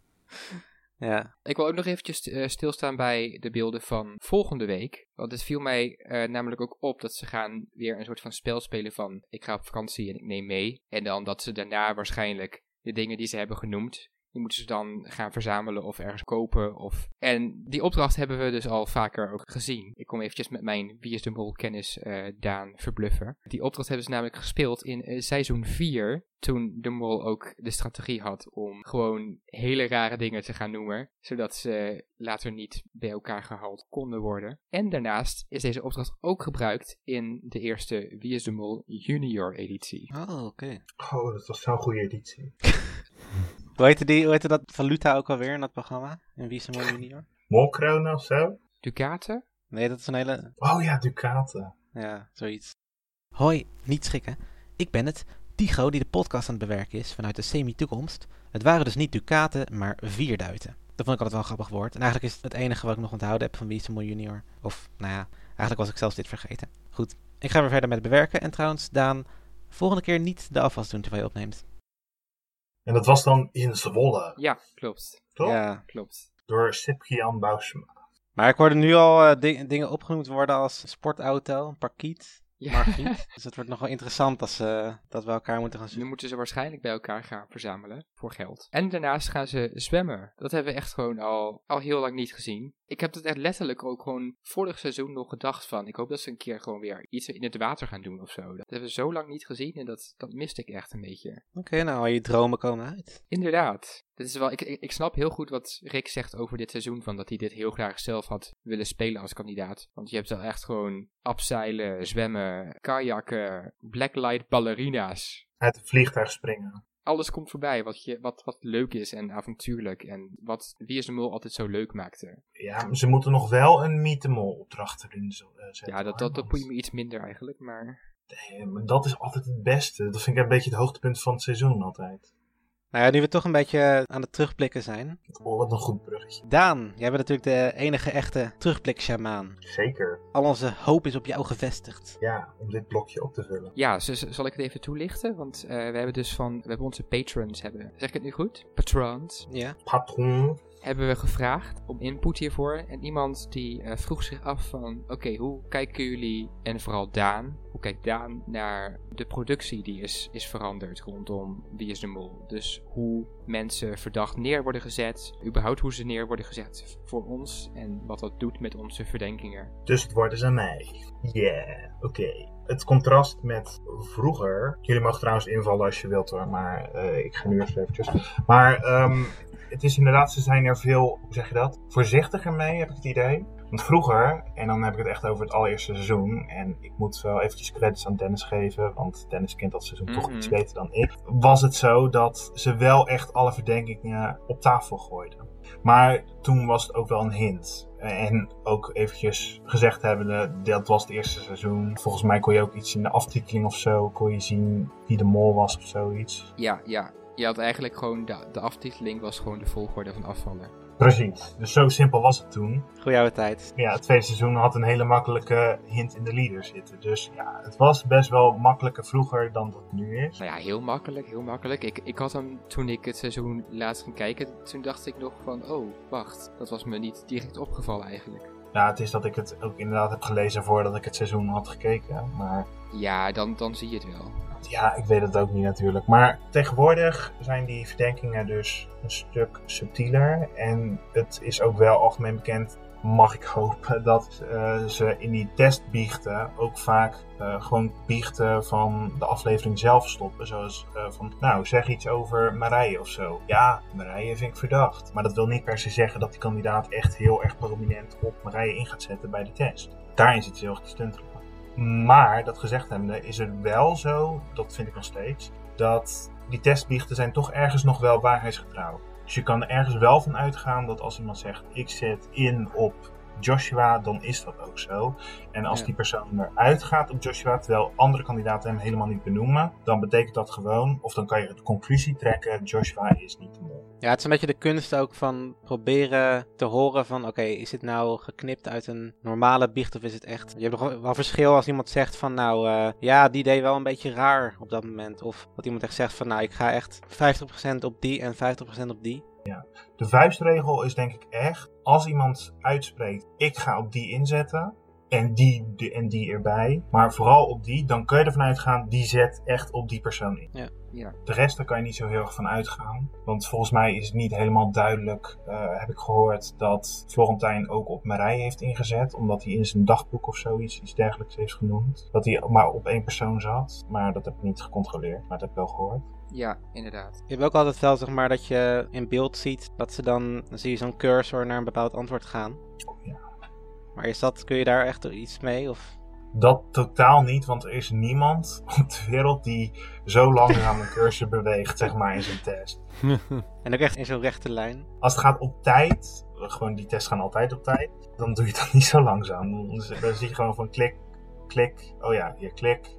Ja, Ik wil ook nog eventjes eh, stilstaan bij de beelden van volgende week. Want het viel mij eh, namelijk ook op dat ze gaan weer een soort van spel spelen van ik ga op vakantie en ik neem mee. En dan dat ze daarna waarschijnlijk de dingen die ze hebben genoemd, die moeten ze dan gaan verzamelen of ergens kopen. Of... En die opdracht hebben we dus al vaker ook gezien. Ik kom eventjes met mijn Wie is de Mol kennis eh, Daan verbluffen. Die opdracht hebben ze namelijk gespeeld in eh, seizoen 4. Toen de mol ook de strategie had om gewoon hele rare dingen te gaan noemen. Zodat ze later niet bij elkaar gehaald konden worden. En daarnaast is deze opdracht ook gebruikt in de eerste Wie is de Mol junior editie. oh oké. Oh, dat was zo'n goede editie. Hoe heette, die, hoe heette dat valuta ook alweer in dat programma? In Wie is Junior? Molkronen of zo? Ducaten? Nee, dat is een hele... Oh ja, Ducaten. Ja, zoiets. Hoi, niet schrikken. Ik ben het, Tigo, die de podcast aan het bewerken is vanuit de semi-toekomst. Het waren dus niet ducaten, maar vierduiten. Dat vond ik altijd wel een grappig woord. En eigenlijk is het het enige wat ik nog onthouden heb van Wie is Junior. Of, nou ja, eigenlijk was ik zelfs dit vergeten. Goed, ik ga weer verder met bewerken. En trouwens, Daan, volgende keer niet de afwas doen terwijl je opneemt. En dat was dan in Zwolle, Ja, klopt. toch? Ja, Klopt. Door Cyprian Bousema. maar ik hoorde nu al eh, di- dingen opgenoemd worden als sportauto, een parkiet, Ja. dus het wordt nog wel interessant als eh, dat we elkaar moeten gaan Nu zoeken. moeten ze waarschijnlijk bij elkaar gaan verzamelen voor geld. En daarnaast gaan ze zwemmen. Dat hebben we echt gewoon al, al heel lang niet gezien. Ik heb het echt letterlijk ook gewoon vorig seizoen nog gedacht van... Ik hoop dat ze een keer gewoon weer iets in het water gaan doen of zo. Dat hebben we zo lang niet gezien en dat, dat miste ik echt een beetje. Oké, nou, al je dromen komen uit. Inderdaad. Dit is wel, ik, ik, snap heel goed wat Rick zegt over dit seizoen. Van dat hij dit heel graag zelf had willen spelen als kandidaat. Want je hebt wel echt gewoon abseilen, zwemmen, kajakken, blacklight ballerina's. Uit het vliegtuig springen. Alles komt voorbij wat, je, wat, wat leuk is en avontuurlijk. En wat Wie is de Mol altijd zo leuk maakte. Ja, ze moeten nog wel een Meet the Mol opdracht erin eh, zetten. Ja, dat, dat, dat me iets minder eigenlijk. Maar Nee, maar dat is altijd het beste. Dat vind ik een beetje het hoogtepunt van het seizoen altijd. Nou ja, nu we toch een beetje aan het terugblikken zijn. Oh, wat een goed bruggetje. Daan, jij bent natuurlijk de enige echte terugblik-sjamaan. Zeker. Al onze hoop is op jou gevestigd. Ja, om dit blokje op te vullen. Ja, zal ik het even toelichten? Want eh, we hebben dus van, we hebben onze patrons hebben, zeg ik het nu goed? Patrons. Ja. Patron. Hebben we gevraagd om input hiervoor. En iemand die eh, vroeg zich af van, oké, hoe kijken jullie, en vooral Daan, hoe kijkt Daan naar de productie die is, is veranderd rondom Wie is de Mol? Dus hoe mensen verdacht neer worden gezet, überhaupt hoe ze neer worden gezet voor ons en wat dat doet met onze verdenkingen. Dus het woord is aan mij. Yeah, oké. Het contrast met vroeger. Jullie mogen trouwens invallen als je wilt hoor, maar eh, ik ga nu eerst eventjes. Maar ehm, het is inderdaad, ze zijn er veel, hoe zeg je dat? Voorzichtiger mee, heb ik het idee. Want vroeger, en dan heb ik het echt over het allereerste seizoen. En ik moet wel eventjes credits aan Dennis geven, want Dennis kent dat seizoen toch iets beter dan ik. Was het zo dat ze wel echt alle verdenkingen op tafel gooiden. Maar toen was het ook wel een hint. En ook eventjes gezegd hebbende, dat was het eerste seizoen. Volgens mij kon je ook iets in de aftiteling of zo, kon je zien wie de mol was of zoiets. Ja, ja. Je had eigenlijk gewoon, de, de aftiteling was gewoon de volgorde van afvallen. Precies, dus zo simpel was het toen. Goeie oude tijd. Ja, het tweede seizoen had een hele makkelijke hint in de leader zitten. Dus ja, het was best wel makkelijker vroeger dan dat het nu is. Nou ja, heel makkelijk, heel makkelijk. Ik, ik had hem, toen ik het seizoen laatst ging kijken, toen dacht ik nog van, oh, wacht. Dat was me niet direct opgevallen eigenlijk. Ja, het is dat ik het ook inderdaad heb gelezen voordat ik het seizoen had gekeken. Maar Ja, dan, dan zie je het wel. ja, ik weet het ook niet natuurlijk. Maar tegenwoordig zijn die verdenkingen dus een stuk subtieler. En het is ook wel algemeen bekend, mag ik hopen, dat eh, ze in die testbiechten ook vaak eh, gewoon biechten van de aflevering zelf stoppen. Zoals eh, van, nou, zeg iets over Marije of zo. Ja, Marije vind ik verdacht. Maar dat wil niet per se zeggen dat die kandidaat echt heel erg prominent op Marije in gaat zetten bij de test. Daarin zit ze heel erg te. Maar, dat gezegd hebbende, is het wel zo, dat vind ik nog steeds, dat die testbiechten zijn toch ergens nog wel waarheidsgetrouw. Dus je kan er ergens wel van uitgaan dat als iemand zegt, ik zet in op Joshua, dan is dat ook zo. En als Ja. die persoon eruit gaat op Joshua, terwijl andere kandidaten hem helemaal niet benoemen, dan betekent dat gewoon, of dan kan je de conclusie trekken, Joshua is niet de mol. Ja, het is een beetje de kunst ook van proberen te horen van... Oké, is dit nou geknipt uit een normale biecht of is het echt... Je hebt nog wel verschil als iemand zegt van... Nou, eh, ja, die deed wel een beetje raar op dat moment. Of dat iemand echt zegt van... Nou, ik ga echt 50% op die en 50% op die. De vuistregel is denk ik echt, als iemand uitspreekt, ik ga op die inzetten, en die, die en die erbij, maar vooral op die, dan kun je ervan uitgaan, die zet echt op die persoon in. Ja. Ja. De rest, daar kan je niet zo heel erg van uitgaan. Want volgens mij is het niet helemaal duidelijk, eh, heb ik gehoord, dat Florentijn ook op Marije heeft ingezet. Omdat hij in zijn dagboek of zoiets, iets dergelijks heeft genoemd. Dat hij maar op één persoon zat. Maar dat heb ik niet gecontroleerd, maar dat heb ik wel gehoord. Ja, inderdaad. Je hebt ook altijd wel, zeg maar, dat je in beeld ziet dat ze dan... Dan zie je zo'n cursor naar een bepaald antwoord gaan. Ja. Maar is dat, kun je daar echt iets mee? Of... Dat totaal niet, want er is niemand op de wereld die zo langzaam een cursor beweegt, zeg maar, in zijn test. En ook echt in zo'n rechte lijn. Als het gaat op tijd, gewoon die tests gaan altijd op tijd, dan doe je dat niet zo langzaam. Dan, dan zie je gewoon van klik, klik, oh ja, hier klik.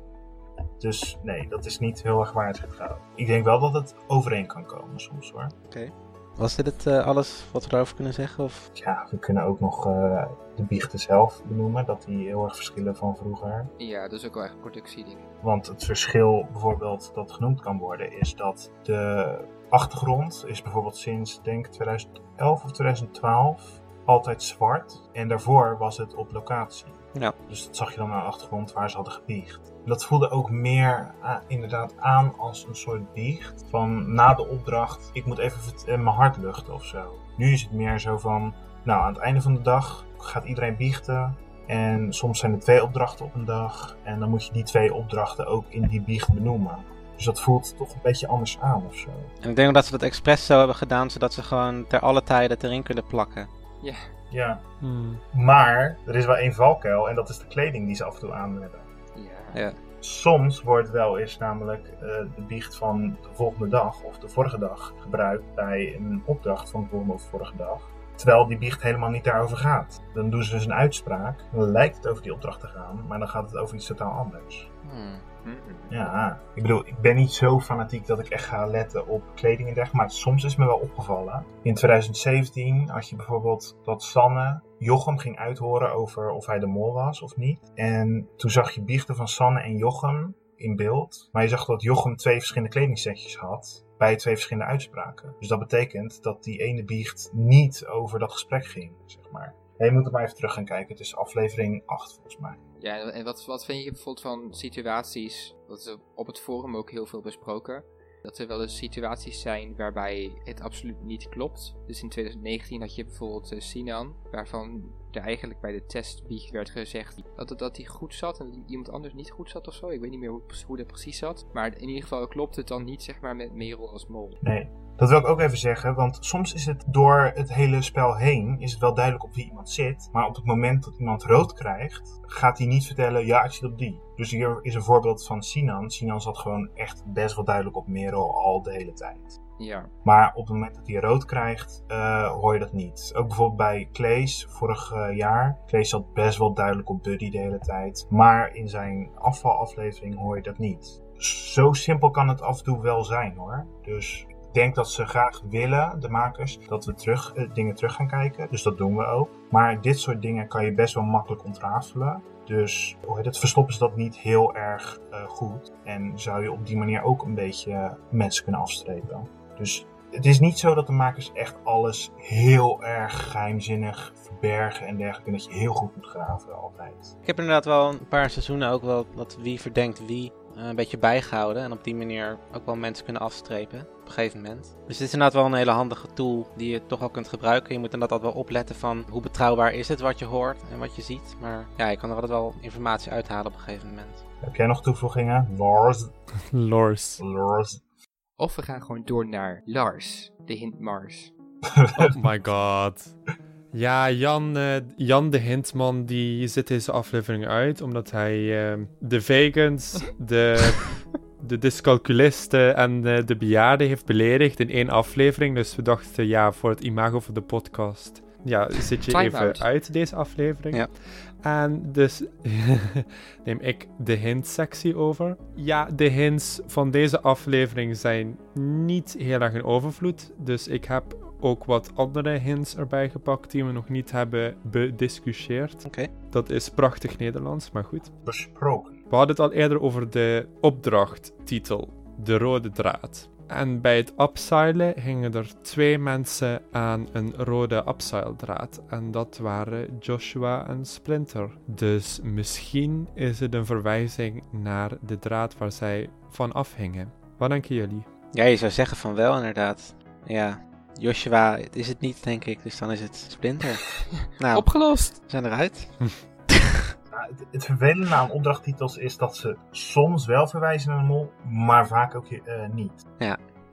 Dus nee, dat is niet heel erg waardegetrouw. Ik denk wel dat het overeen kan komen soms hoor. Was dit het eh, alles wat we daarover kunnen zeggen? Of... Ja, we kunnen ook nog eh, de biechten zelf benoemen, dat die heel erg verschillen van vroeger. Ja, dat is ook wel echt productieding. Want het verschil bijvoorbeeld dat genoemd kan worden is dat de achtergrond is bijvoorbeeld sinds denk ik 2011 of 2012 altijd zwart. En daarvoor was het op locatie. Ja. Dus dat zag je dan aan de achtergrond waar ze hadden gebiecht. En dat voelde ook meer ah, inderdaad aan als een soort biecht. Van na de opdracht, ik moet even eh, mijn hart luchten of zo. Nu is het meer zo van, nou aan het einde van de dag gaat iedereen biechten. En soms zijn er twee opdrachten op een dag. En dan moet je die twee opdrachten ook in die biecht benoemen. Dus dat voelt toch een beetje anders aan of zo. En ik denk dat ze dat expres zo hebben gedaan, zodat ze gewoon ter alle tijden het erin kunnen plakken. Ja. Hmm. Maar er is wel één valkuil en dat is de kleding die ze af en toe aan hebben. Ja. Ja. Soms wordt wel eens namelijk eh, de biecht van de volgende dag of de vorige dag gebruikt bij een opdracht van de volgende of vorige dag. Terwijl die biecht helemaal niet daarover gaat. Dan doen ze dus een uitspraak. Dan lijkt het over die opdracht te gaan, maar dan gaat het over iets totaal anders. Hmm. Mhm. Ja, ik bedoel, ik ben niet zo fanatiek dat ik echt ga letten op kleding en dergelijke, maar soms is me wel opgevallen. In 2017 had je bijvoorbeeld dat Sanne Jochem ging uithoren over of hij de mol was of niet. En toen zag je biechten van Sanne en Jochem in beeld, maar je zag dat Jochem twee verschillende kledingsetjes had bij twee verschillende uitspraken. Dus dat betekent dat die ene biecht niet over dat gesprek ging, zeg maar. Je moet er maar even terug gaan kijken. Het is aflevering 8 volgens mij. Ja, en wat, wat vind je bijvoorbeeld van situaties, dat is op het forum ook heel veel besproken, dat er wel eens situaties zijn waarbij het absoluut niet klopt. Dus in 2019 had je bijvoorbeeld eh, Sinan, waarvan er eigenlijk bij de testbiecht werd gezegd dat, dat hij goed zat en iemand anders niet goed zat of zo. Ik weet niet meer hoe, hoe dat precies zat. Maar in ieder geval klopt het dan niet, zeg maar, met Merel als mol. Nee. Dat wil ik ook even zeggen, want soms is het door het hele spel heen is het wel duidelijk op wie iemand zit. Maar op het moment dat iemand rood krijgt, gaat hij niet vertellen, ja, ik zit op die. Dus hier is een voorbeeld van Sinan. Sinan zat gewoon echt best wel duidelijk op Merel al de hele tijd. Ja, Maar op het moment dat hij rood krijgt, eh, hoor je dat niet. Ook bijvoorbeeld bij Claes vorig eh, jaar. Claes zat best wel duidelijk op Buddy de hele tijd. Maar in zijn afvalaflevering hoor je dat niet. Zo simpel kan het af en toe wel zijn hoor. Dus denk dat ze graag willen, de makers, dat we terug, eh, dingen terug gaan kijken. Dus dat doen we ook. Maar dit soort dingen kan je best wel makkelijk ontrafelen. Dus het, verstoppen ze dat niet heel erg eh, goed. En zou je op die manier ook een beetje mensen kunnen afstrepen. Dus het is niet zo dat de makers echt alles heel erg geheimzinnig verbergen en dergelijke. En dat je heel goed moet graven altijd. Ik heb inderdaad wel een paar seizoenen ook wel dat wie verdenkt wie eh, een beetje bijgehouden. En op die manier ook wel mensen kunnen afstrepen een gegeven moment. Dus dit is inderdaad wel een hele handige tool die je toch wel kunt gebruiken. Je moet inderdaad altijd wel opletten van hoe betrouwbaar is het wat je hoort en wat je ziet. Maar ja, je kan er altijd wel informatie uithalen op een gegeven moment. Heb jij nog toevoegingen? Lars? Lors. Lars? Of we gaan gewoon door naar Lars, de hint Mars. Oh my god. Ja, Jan, eh, Jan de Hintman die zit deze aflevering uit omdat hij eh, de vegans, de, de dyscalculisten en eh, de bejaarden heeft beledigd in één aflevering. Dus we dachten, ja, voor het imago van de podcast, ja, zit je Time even out. uit deze aflevering. Ja. En dus neem ik de hint-sectie over. Ja, de hints van deze aflevering zijn niet heel erg in overvloed. Dus ik heb ook wat andere hints erbij gepakt die we nog niet hebben bediscussieerd. Oké. Dat is prachtig Nederlands, maar goed. Besproken. We hadden het al eerder over de opdrachttitel, de rode draad. En bij het upsilen gingen er twee mensen aan een rode upsile-draad. En dat waren Joshua en Splinter. Dus misschien is het een verwijzing naar de draad waar zij van afhingen. Wat denken jullie? Ja, je zou zeggen van wel inderdaad. Ja, Joshua is het niet denk ik, dus dan is het Splinter. nou, Opgelost! we zijn eruit. Het, het vervelende aan opdrachttitels is dat ze soms wel verwijzen naar een mol, maar vaak ook eh, niet.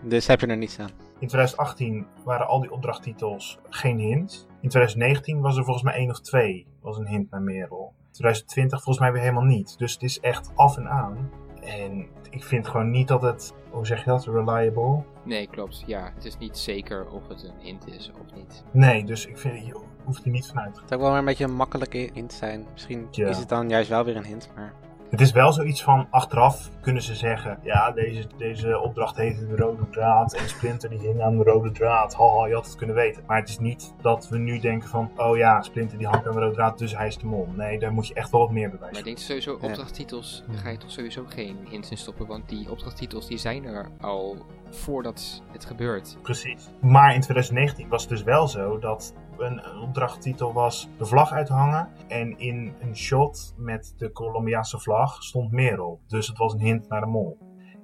Dus heb je er niets aan. In 2018 waren al die opdrachttitels geen hint. In 2019 was er volgens mij één of twee, was een hint naar Merel. 2020 volgens mij weer helemaal niet. Dus het is echt af en aan. En ik vind gewoon niet dat het, hoe zeg je dat, reliable? Nee, klopt. Ja, het is niet zeker of het een hint is of niet. Nee, dus ik vind, je hoeft er niet vanuit te gaan. Het zou ook wel weer een beetje een makkelijke hint zijn. Misschien Ja. is het dan juist wel weer een hint, maar... Het is wel zoiets van, achteraf kunnen ze zeggen, ja, deze, deze opdracht heette de rode draad en Splinter die hing aan de rode draad. Haha, je had het kunnen weten. Maar het is niet dat we nu denken van, oh ja, Splinter die hangt aan de rode draad, dus hij is de mol. Nee, daar moet je echt wel wat meer bewijs Maar ik denk sowieso, Ja. opdrachttitels, daar ga je toch sowieso geen hints in stoppen. Want die opdrachttitels die zijn er al voordat het gebeurt. Precies. Maar in 2019 was het dus wel zo dat een, een opdrachttitel was de vlag uithangen. En in een shot met de Colombiaanse vlag stond Merel. Dus het was een hint naar de mol.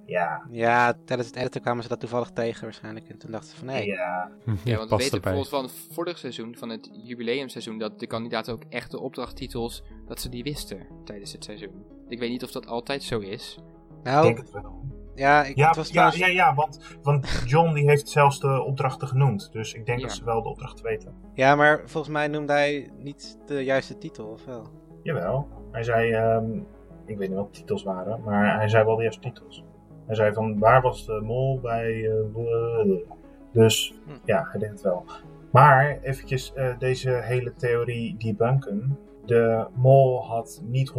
Ja, Ja, tijdens het editen kwamen ze dat toevallig tegen waarschijnlijk. En toen dachten ze van, nee, ja. Ja, want we weten bijvoorbeeld van het vorige seizoen, van het jubileumseizoen, dat de kandidaten ook echte opdrachttitels, dat ze die wisten tijdens het seizoen. Ik weet niet of dat altijd zo is. Ik nou, denk het wel. Ja, ik, Ja, het was ja, trouwens... ja, ja want, want John die heeft zelfs de opdrachten genoemd. Dus ik denk Ja. dat ze wel de opdracht weten. Ja, maar volgens mij noemde hij niet de juiste titel, of wel? Jawel. Hij zei, ehm, ik weet niet wat de titels waren, maar hij zei wel de juiste titels. Hij zei van, waar was de mol bij... eh, dus Hm. ja, hij deed het wel. Maar eventjes eh, deze hele theorie debunken. De mol had niet 100%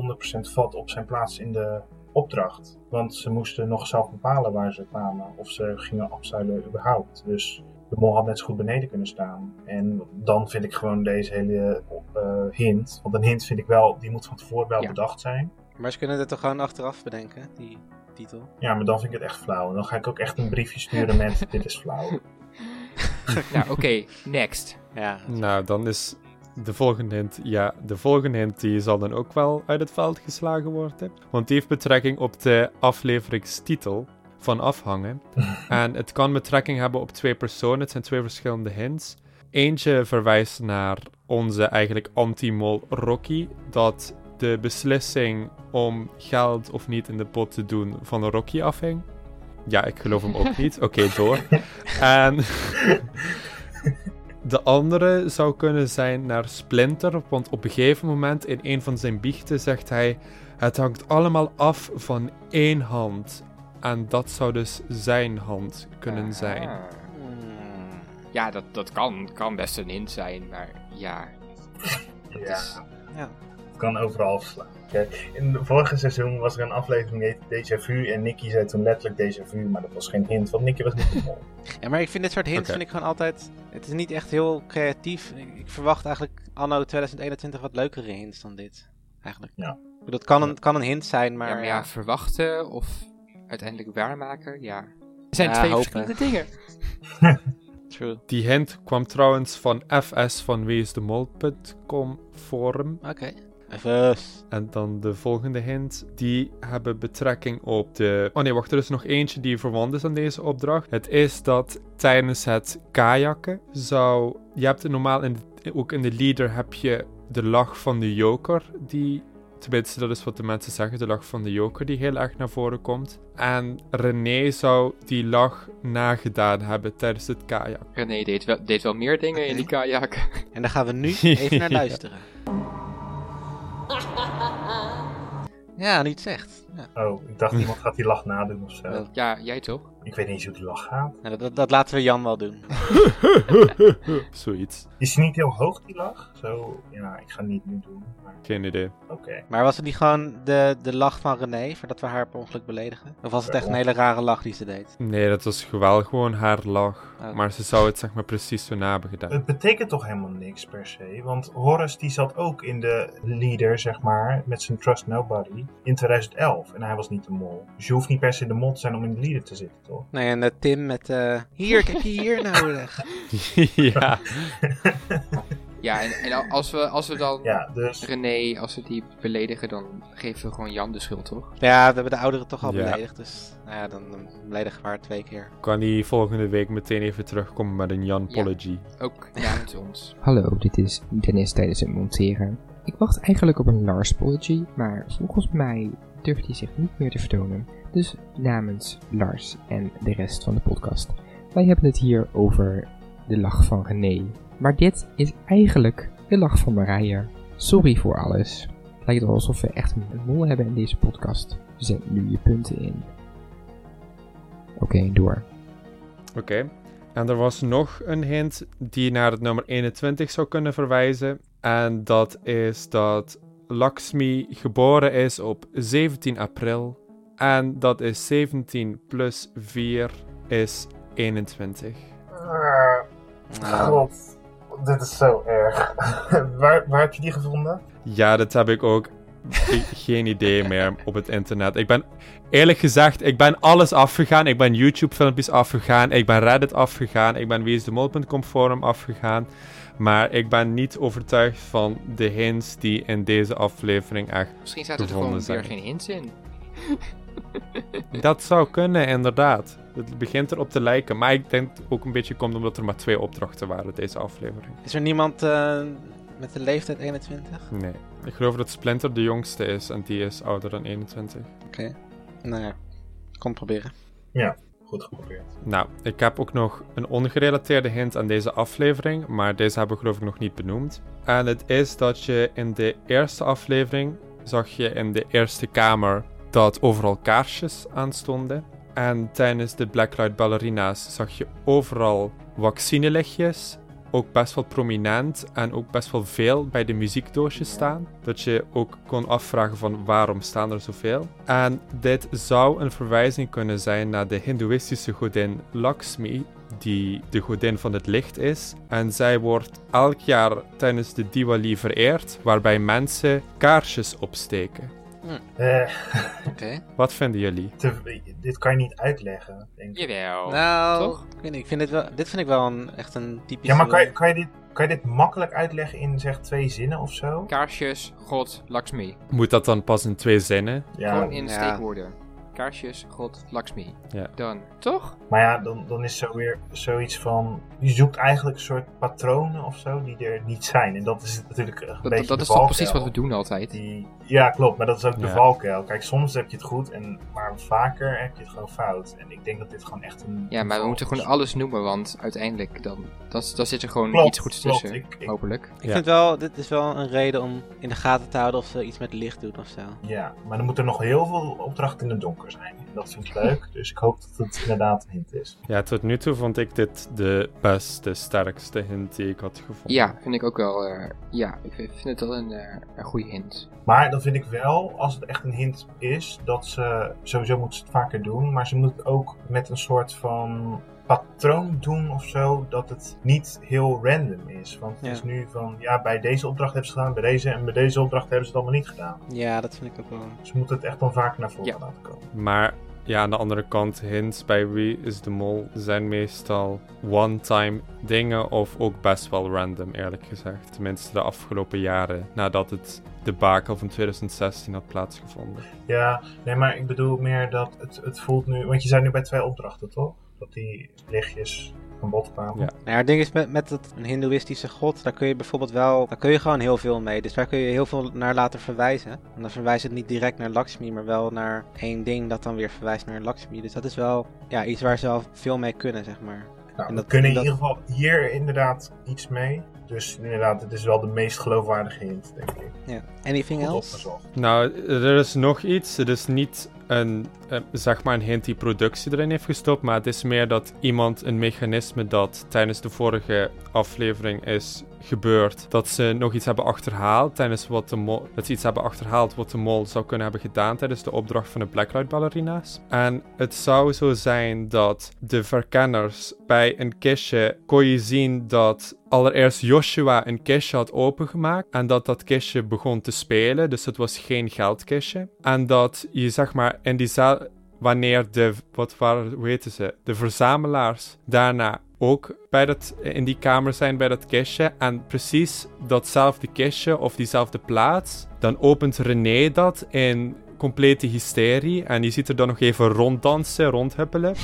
vat op zijn plaats in de opdracht. Want ze moesten nog zelf bepalen waar ze kwamen. Of ze gingen afzuilen überhaupt. Dus de mol had net zo goed beneden kunnen staan. En dan vind ik gewoon deze hele eh, hint. Want een hint vind ik wel, die moet van tevoren wel Ja. bedacht zijn. Maar ze kunnen het toch gewoon achteraf bedenken, die titel. Ja, maar dan vind ik het echt flauw. En dan ga ik ook echt een briefje sturen met dit is flauw. Nou, oké, next. Ja, Nou, dan is de volgende hint, ja, de volgende hint die zal dan ook wel uit het veld geslagen worden. Want die heeft betrekking op de afleveringstitel van Afhangen. en het kan betrekking hebben op twee personen. Het zijn twee verschillende hints. Eentje verwijst naar onze eigenlijk anti-mol Rocky, dat de beslissing om geld of niet in de pot te doen van Rocky afhing. Ja, ik geloof hem ook niet. Oké, door. En de andere zou kunnen zijn naar Splinter, want op een gegeven moment in een van zijn biechten zegt hij: Het hangt allemaal af van één hand. En dat zou dus zijn hand kunnen zijn. Ah. Hmm. Ja, dat, dat kan, kan best een hint zijn, maar ja. Dat Ja. is, Ja. Kan overal slaan. In het vorige seizoen was er een aflevering die heette Déjà Vu. En Nicky zei toen letterlijk Déjà Vu, maar dat was geen hint, want Nicky was niet de mol. Ja, maar ik vind dit soort hints vind ik gewoon altijd... Het is niet echt heel creatief. Ik, verwacht eigenlijk anno 2021 wat leukere hints dan dit. Eigenlijk. Ja. Het kan een, het kan een hint zijn, maar... ja, maar ja, verwachten of uiteindelijk waarmaken, ja. Er zijn Ja, twee hopen. verschillende dingen. True. Die hint kwam trouwens van fs van weesdemol.com forum. Oké. Even... En dan de volgende hint, die hebben betrekking op de... Oh nee, wacht, er is nog eentje die verwant is aan deze opdracht. Het is dat tijdens het kajakken zou... Je hebt normaal, in de- ook in de leader heb je de lach van de joker, die... Tenminste, dat is wat de mensen zeggen, de lach van de joker die heel erg naar voren komt. En René zou die lach nagedaan hebben tijdens het kajak. René deed wel, deed wel meer dingen in die kajak. En daar gaan we nu even naar luisteren. Ja, niet zegt. Ja. Oh, ik dacht iemand gaat die lach nadoen of zo. Ja, jij toch? Ik weet niet eens hoe die lach gaat. Nou, dat, dat laten we Jan wel doen. Zoiets. Is die niet heel hoog, die lach? Zo, ja, ik ga het niet nu doen. Maar Geen idee. oké. Maar was het niet gewoon de, de lach van René, voordat we haar per ongeluk beledigen? Of was het echt een hele rare lach die ze deed? Nee, dat was wel gewoon haar lach. Oh. Maar ze zou het zeg maar precies zo na hebben gedaan. Het betekent toch helemaal niks per se. Want Horace die zat ook in de leader, zeg maar, met zijn Trust Nobody in 2011. En hij was niet de mol. Dus je hoeft niet per se de mol te zijn om in de leader te zitten, toch? Nee, en eh, Tim met... eh, hier, kijk hier nodig. ja. Ja, en, en al- als we, als we dan Ja, dus René, als we die beledigen, dan geven we gewoon Jan de schuld, toch? Ja, we hebben de ouderen toch al Ja. beledigd, dus nou ja, dan, dan beledigen we haar twee keer. Kan hij volgende week meteen even terugkomen met een Jan Ja. Apology. Ook namens ons. Hallo, dit is Dennis tijdens het monteren. Ik wacht eigenlijk op een Lars apology, maar volgens mij durft hij zich niet meer te vertonen. Dus namens Lars en de rest van de podcast. Wij hebben het hier over de lach van René. Maar dit is eigenlijk de lach van Marije. Sorry voor alles. Het lijkt alsof we echt een mol hebben in deze podcast. Zet nu je punten in. Oké, door. Oké. En er was nog een hint die naar het nummer 21 zou kunnen verwijzen. En dat is dat Lakshmi geboren is op 17 april. En dat is 17 plus 4 is 21. Nou, God, dit is zo erg. waar, waar heb je die gevonden? Ja, dat heb ik ook geen idee meer op het internet. Ik ben, eerlijk gezegd, ik ben alles afgegaan. Ik ben YouTube-filmpjes afgegaan. Ik ben Reddit afgegaan. Ik ben weesdemol.com forum afgegaan. Maar ik ben niet overtuigd van de hints die in deze aflevering echt... Misschien zaten er gewoon weer zijn. geen hints in. Dat zou kunnen, inderdaad. Het begint erop te lijken. Maar ik denk ook een beetje komt omdat er maar twee opdrachten waren deze aflevering. is er niemand eh, met de leeftijd 21? Nee. Ik geloof dat Splinter de jongste is en die is ouder dan 21. Oké. Nou ja, kom proberen. Geprobeerd. Nou, ik heb ook nog een ongerelateerde hint aan deze aflevering, maar deze hebben we geloof ik nog niet benoemd. En het is dat je in de eerste aflevering zag je in de eerste kamer dat overal kaarsjes aanstonden. En tijdens de Blacklight Ballerina's zag je overal vaccinelichtjes. Ook best wel prominent en ook best wel veel bij de muziekdoosjes staan. Dat je ook kon afvragen van waarom staan er zoveel. En dit zou een verwijzing kunnen zijn naar de hindoeïstische godin Lakshmi, die de godin van het licht is. En zij wordt elk jaar tijdens de Diwali vereerd, waarbij mensen kaarsjes opsteken. Eh, Oké. Wat vinden jullie? te- dit kan je niet uitleggen, denk ik. Jawel. Nou, Toch? ik, weet niet, ik vind dit, wel, dit vind ik wel een, echt een typische... Ja, maar kan je, kan, je dit, kan je dit makkelijk uitleggen in zeg twee zinnen of zo? Kaarsjes, God, Lakshmi. Moet dat dan pas in twee zinnen? Ja, Gewoon in ja. steekwoorden. Kaarsjes, God, Lakshmi. Ja. Dan, toch? maar ja, dan, dan is zo weer zoiets van... Je zoekt eigenlijk een soort patronen of zo die er niet zijn. En dat is natuurlijk een Dat, beetje dat, dat de is toch precies wat we doen altijd. Die, ja, klopt, maar dat is ook de Ja. valkuil. Kijk, soms heb je het goed, en, maar vaker heb je het gewoon fout. En ik denk dat dit gewoon echt een. Ja, maar we moeten gewoon alles noemen, want uiteindelijk dan, dan zit er gewoon Klopt, iets goeds klopt. tussen. Ik- ik- Hopelijk. Ik Ja. vind wel, dit is wel een reden om in de gaten te houden of ze iets met licht doen of zo. Ja, maar dan moet er nog heel veel opdrachten in het donker zijn. En dat vind ik leuk, dus ik hoop dat het inderdaad een hint is. Ja, tot nu toe vond ik dit de beste, sterkste hint die ik had gevonden. Ja, vind ik ook wel. eh, ja, ik vind het wel een, eh, een goede hint. Maar dan vind ik wel, als het echt een hint is, dat ze sowieso moeten ze het vaker doen. Maar ze moeten het ook met een soort van patroon doen of zo, dat het niet heel random is. Want het Ja. is nu van, ja, bij deze opdracht hebben ze het gedaan, bij deze en bij deze opdracht hebben ze het allemaal niet gedaan. Ja, dat vind ik ook wel. Ze moeten het echt dan vaker naar voren Ja. laten komen. Maar ja, aan de andere kant, hints bij Wie is de Mol zijn meestal one-time dingen of ook best wel random, eerlijk gezegd. Tenminste de afgelopen jaren, nadat het debakel van 2016 had plaatsgevonden. Ja, nee, maar ik bedoel meer dat het, het voelt nu, want je zijn nu bij twee opdrachten, toch? Dat die lichtjes van bod kwamen. Ja. Nou ja, het ding is met, met het, een hindoeïstische god, daar kun je bijvoorbeeld wel, daar kun je gewoon heel veel mee. Dus daar kun je heel veel naar laten verwijzen. En dan verwijst het niet direct naar Lakshmi, maar wel naar één ding dat dan weer verwijst naar Lakshmi. Dus dat is wel ja, iets waar ze wel veel mee kunnen, zeg maar. Nou, En we dat- kunnen in dat- ieder geval hier inderdaad iets mee. Dus inderdaad, het is wel de meest geloofwaardige hint, denk ik. Ja. Anything Goed else? opgezocht. Nou, er is nog iets. Het is niet een, eh, zeg maar een hint die productie erin heeft gestopt, maar het is meer dat iemand een mechanisme dat tijdens de vorige aflevering is gebeurd, dat ze nog iets hebben achterhaald tijdens wat de mol, iets hebben achterhaald wat de mol zou kunnen hebben gedaan tijdens de opdracht van de Blacklight ballerina's. En het zou zo zijn dat de verkenners bij een kistje kon je zien dat allereerst Joshua een kistje had opengemaakt en dat dat kistje begon te spelen, dus het was geen geldkistje. En dat je zeg maar in die zaal, wanneer de, wat waren, hoe ze, de verzamelaars daarna ook bij dat, in die kamer zijn bij dat kistje en precies datzelfde kistje of diezelfde plaats, dan opent René dat in complete hysterie en je ziet er dan nog even ronddansen, rondhuppelen.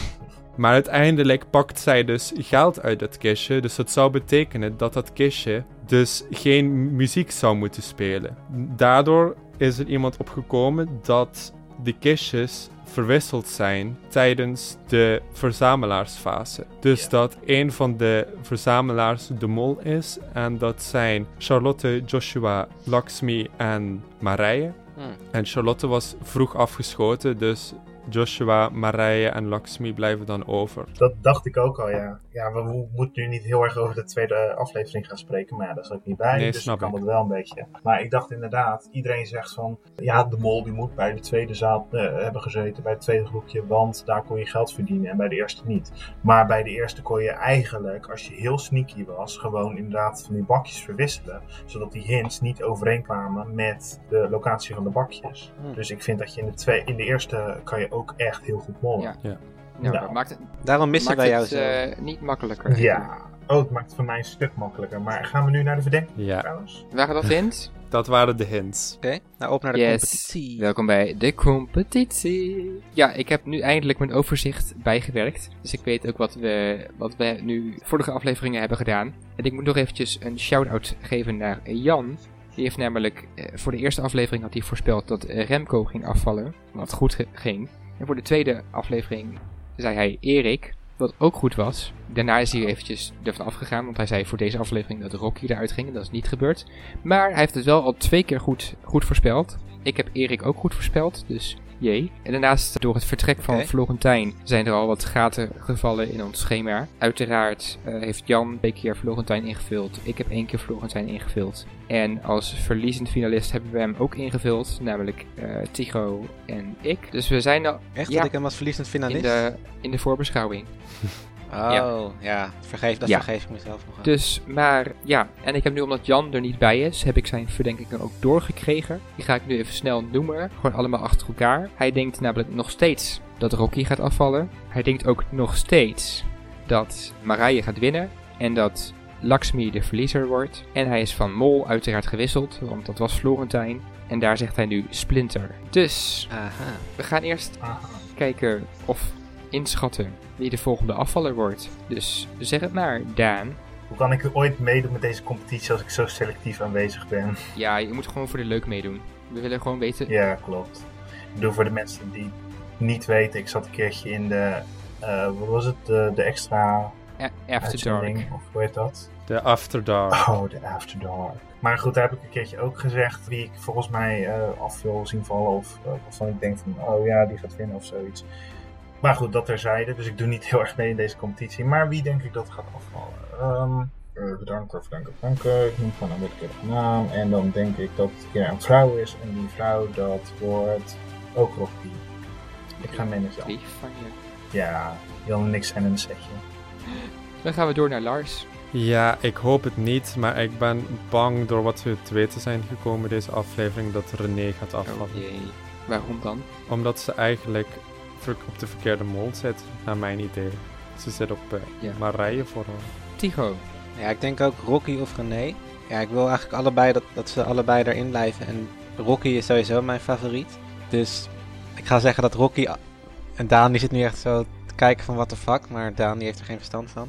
Maar uiteindelijk pakt zij dus geld uit dat kistje. Dus dat zou betekenen dat dat kistje dus geen muziek zou moeten spelen. Daardoor is er iemand opgekomen dat de kistjes verwisseld zijn tijdens de verzamelaarsfase. Dus dat een van de verzamelaars de mol is. En dat zijn Charlotte, Joshua, Lakshmi en Marije. Hmm. En Charlotte was vroeg afgeschoten, dus Joshua, Marije en Lakshmi blijven dan over. Dat dacht ik ook al, ja. Ja, we mo- moeten nu niet heel erg over de tweede aflevering gaan spreken, maar ja, daar zat ik niet bij, Nee, dus snap ik kan ik. het wel een beetje. Maar ik dacht inderdaad, iedereen zegt van, ja, de mol die moet bij de tweede zaal eh, hebben gezeten, bij het tweede groepje, want daar kon je geld verdienen en bij de eerste niet. Maar bij de eerste kon je eigenlijk, als je heel sneaky was, gewoon inderdaad van die bakjes verwisselen, zodat die hints niet overeenkwamen met de locatie van de bakjes. Hmm. Dus ik vind dat je in de, twee, in de eerste kan je ook echt heel goed mollen. Ja. Ja. Nou, Nou. dat maakt het, Daarom missen maakt wij jou het zo. eh, niet makkelijker. Ja. Oh, het maakt het voor mij een stuk makkelijker. Maar gaan we nu naar de verdenking Ja, trouwens? Waren dat hints? dat waren de hints. Oké, nou op naar de Yes. competitie. Welkom bij de competitie. Ja, ik heb nu eindelijk mijn overzicht bijgewerkt. Dus ik weet ook wat we, wat we nu vorige afleveringen hebben gedaan. En ik moet nog eventjes een shout-out geven naar Jan. Die heeft namelijk, eh, voor de eerste aflevering had hij voorspeld dat Remco ging afvallen. Wat goed ging. En voor de tweede aflevering zei hij Erik. Wat ook goed was. Daarna is hij eventjes ervan afgegaan. Want hij zei voor deze aflevering dat Rocky eruit ging. En dat is niet gebeurd. Maar hij heeft het wel al twee keer goed, goed voorspeld. Ik heb Erik ook goed voorspeld. Dus jee. En daarnaast, door het vertrek van. Florentijn, zijn er al wat gaten gevallen in ons schema. Uiteraard eh, heeft Jan twee keer Florentijn ingevuld. Ik heb één keer Florentijn ingevuld. En als verliezend finalist hebben we hem ook ingevuld, namelijk eh Tycho en ik. Dus we zijn al Echt Ja. dat ik hem als verliezend in finalist? de, in de voorbeschouwing. Oh, ja. Vergeef, dat Ja. vergeef ik mezelf nog. Dus, maar ja, en ik heb nu omdat Jan er niet bij is, heb ik zijn verdenkingen ook doorgekregen. Die ga ik nu even snel noemen, gewoon allemaal achter elkaar. Hij denkt namelijk nog steeds dat Rocky gaat afvallen. Hij denkt ook nog steeds dat Marije gaat winnen en dat Lakshmi de verliezer wordt. En hij is van Mol uiteraard gewisseld, want dat was Florentijn. En daar zegt hij nu Splinter. Dus, Aha. we gaan eerst Aha. kijken of inschatten wie de volgende afvaller wordt. Dus zeg het maar, Daan. Hoe kan ik ooit meedoen met deze competitie als ik zo selectief aanwezig ben? Ja, je moet gewoon voor de leuk meedoen. We willen gewoon weten. Ja, klopt. Ik bedoel, voor de mensen die niet weten, ik zat een keertje in de, eh, wat was het, de, de extra A- After Dark. of hoe heet dat? De After Dark. Oh, de After Dark. Maar goed, daar heb ik een keertje ook gezegd wie ik volgens mij eh, af wil zien vallen. Of waarvan ik denk van, oh ja, die gaat winnen of zoiets. Maar goed, dat terzijde. Dus ik doe niet heel erg mee in deze competitie. Maar wie denk ik dat gaat afvallen? Ehm eh, bedanken, bedanken, bedanken. Ik noem gewoon een willekeurige naam. En dan denk ik dat het weer een vrouw is. En die vrouw, dat wordt ook Rocky. Ik ga mee met Jan. Lief van je. Ja, Jan en ik zijn in een setje. Dan gaan we door naar Lars. Ja, ik hoop het niet, maar ik ben bang door wat we te weten zijn gekomen deze aflevering dat René gaat afvallen. Oh jee. Waarom dan? Omdat ze eigenlijk op de verkeerde mol zit, naar mijn idee. Ze zit op eh Ja. Marije vooral. Tycho. Ja, ik denk ook Rocky of René. Ja, ik wil eigenlijk allebei dat, dat ze allebei erin blijven. En Rocky is sowieso mijn favoriet. Dus ik ga zeggen dat Rocky... En Daan die zit nu echt zo te kijken van what the fuck. Maar Daan die heeft er geen verstand van.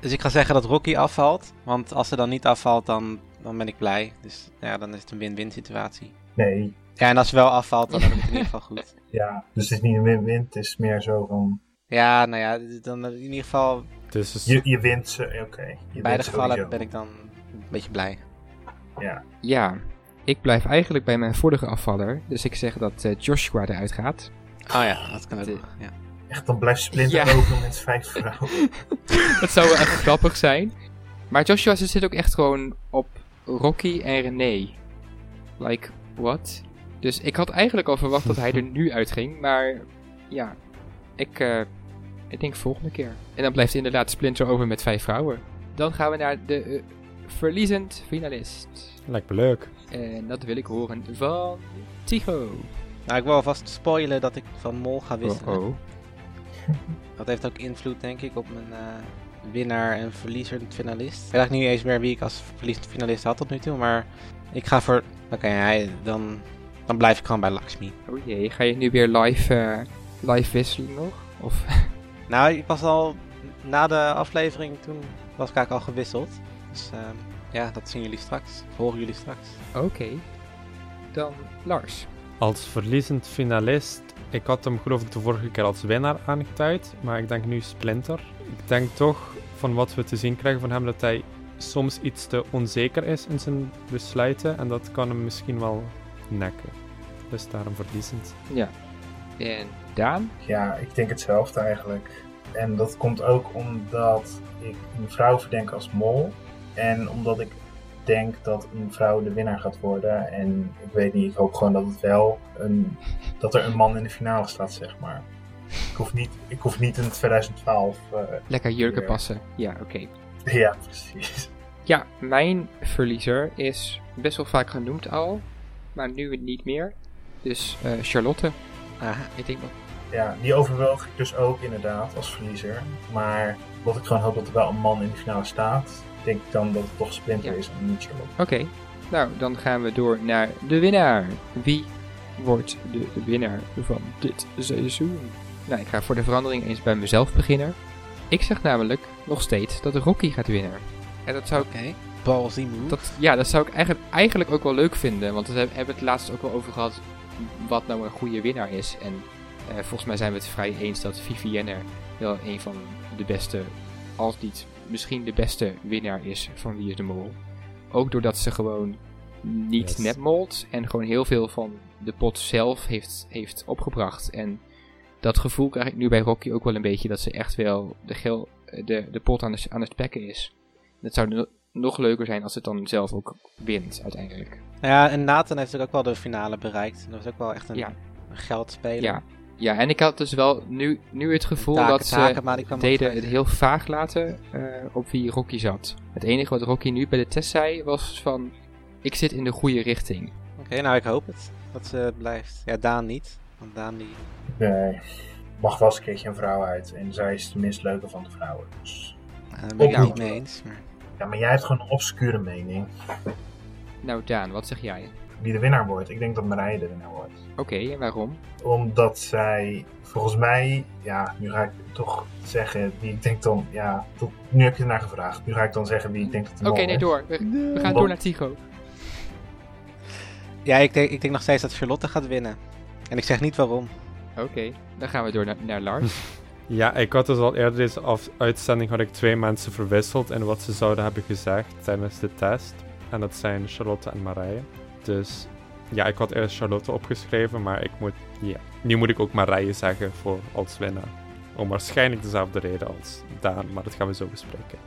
Dus ik ga zeggen dat Rocky afvalt. Want als ze dan niet afvalt, dan, dan ben ik blij. Dus ja, dan is het een win-win situatie. Nee, Ja, en als ze wel afvalt, dan heb ik het in ieder geval goed. ja. Dus het is niet een win-win. Het is meer zo van, Ja, nou ja, dan in ieder geval... Dus is- je, je wint ze, oké. Je In beide gevallen sowieso. ben ik dan een beetje blij. Ja. Ja. Ik blijf eigenlijk bij mijn vorige afvaller. Dus ik zeg dat eh, Joshua eruit gaat. Oh ja, dat kan ook ja. Echt, dan blijft Splinter Ja. over met vijf vrouwen. Dat zou wel echt grappig zijn. Maar Joshua ze zit ook echt gewoon op Rocky en René. Like, what? Dus ik had eigenlijk al verwacht dat hij er nu uitging. Maar ja, ik, eh, ik denk volgende keer. En dan blijft inderdaad Splinter over met vijf vrouwen. Dan gaan we naar de eh, verliezend finalist. lijkt me leuk. En dat wil ik horen van Tycho. Nou, ik wil alvast spoilen dat ik van Mol ga wisselen. Oh, oh. Dat heeft ook invloed, denk ik, op mijn eh, winnaar en verliezer finalist. Ik weet niet eens meer wie ik als verliezend finalist had tot nu toe, maar ik ga voor... Oké, hij dan, dan blijf ik gewoon bij Lakshmi. oh jee, ga je nu weer live, eh, live wisselen nog? Of Nou, ik was al na de aflevering, toen was ik eigenlijk al gewisseld. Dus ehm, ja, dat zien jullie straks. Horen jullie straks. Oké. Dan Lars. Als verliezend finalist, ik had hem geloof ik de vorige keer als winnaar aangeduid, maar ik denk nu Splinter. Ik denk toch, van wat we te zien krijgen van hem, dat hij soms iets te onzeker is in zijn besluiten en dat kan hem misschien wel nekken. Dus daarom verliezend. Ja. En Daan? Ja, ik denk hetzelfde eigenlijk. En dat komt ook omdat ik een vrouw verdenk als mol. En omdat ik denk dat een vrouw de winnaar gaat worden. En ik weet niet, ik hoop gewoon dat het wel een, dat er een man in de finale staat, zeg maar. Ik hoef niet, ik hoef niet in 2012. eh, Lekker jurken passen. Ja, oké. ja, precies. Ja, mijn verliezer is best wel vaak genoemd al. Maar nu niet meer. Dus eh, Charlotte. Aha. Ik denk dat... Ja, die overwoog ik dus ook inderdaad als verliezer. Maar omdat ik gewoon hoop dat er wel een man in de finale staat, denk ik dan dat het toch Splinter Ja. is en niet Charlotte. Oké. Nou, dan gaan we door naar de winnaar. Wie wordt de winnaar van dit seizoen? Nou, ik ga voor de verandering eens bij mezelf beginnen. Ik zeg namelijk nog steeds dat Rocky gaat winnen. En dat zou ik Ballsy move. Dat, ja, dat zou ik eigenlijk, eigenlijk ook wel leuk vinden. Want we hebben het laatst ook wel over gehad wat nou een goede winnaar is. En eh, volgens mij zijn we het vrij eens dat Vivienne wel een van de beste, als niet misschien de beste winnaar is van Wie is de Mol. Ook doordat ze gewoon niet Yes. netmold en gewoon heel veel van de pot zelf heeft, heeft opgebracht. En dat gevoel krijg ik nu bij Rocky ook wel een beetje, dat ze echt wel de, gel, de, de pot aan, de, aan het spekken is. Het zou nog leuker zijn als het dan zelf ook wint uiteindelijk. Nou ja, en Nathan heeft natuurlijk ook wel de finale bereikt. Dat was ook wel echt een, Ja. een geldspeler. Ja. Ja, en ik had dus wel nu, nu het gevoel Taken, dat ze taken, maar die kwam deden het heel vaag laten eh, op wie Rocky zat. Het enige wat Rocky nu bij de test zei was van, ik zit in de goede richting. Oké, nou ik hoop het. Dat ze blijft. Ja, Daan niet. Want Daan die... Nee. Mag wel eens een keertje een vrouw uit. En zij is de minst leuke van de vrouwen. Dus. daar ben ik het niet mee eens. Maar... Ja, maar jij hebt gewoon een obscure mening. Nou Daan, wat zeg jij? Wie de winnaar wordt. Ik denk dat Marije de winnaar wordt. Oké, en waarom? Omdat zij, volgens mij, ja, nu ga ik toch zeggen wie ik denk dan, ja, tot, nu heb je ernaar gevraagd. Nu ga ik dan zeggen wie ik denk dat de Oké, nee, is. door. We, we gaan door naar Tycho. Ja, ik denk, ik denk nog steeds dat Charlotte gaat winnen. En ik zeg niet waarom. Oké, dan gaan we door naar, naar Lars. Ja, ik had dus al eerder deze af- uitzending had ik twee mensen verwisseld in wat ze zouden hebben gezegd tijdens de test. En dat zijn Charlotte en Marije. Dus ja, ik had eerst Charlotte opgeschreven, maar ik moet, ja, nu moet ik ook Marije zeggen voor als winnaar. Om waarschijnlijk dezelfde reden als Daan, maar dat gaan we zo bespreken.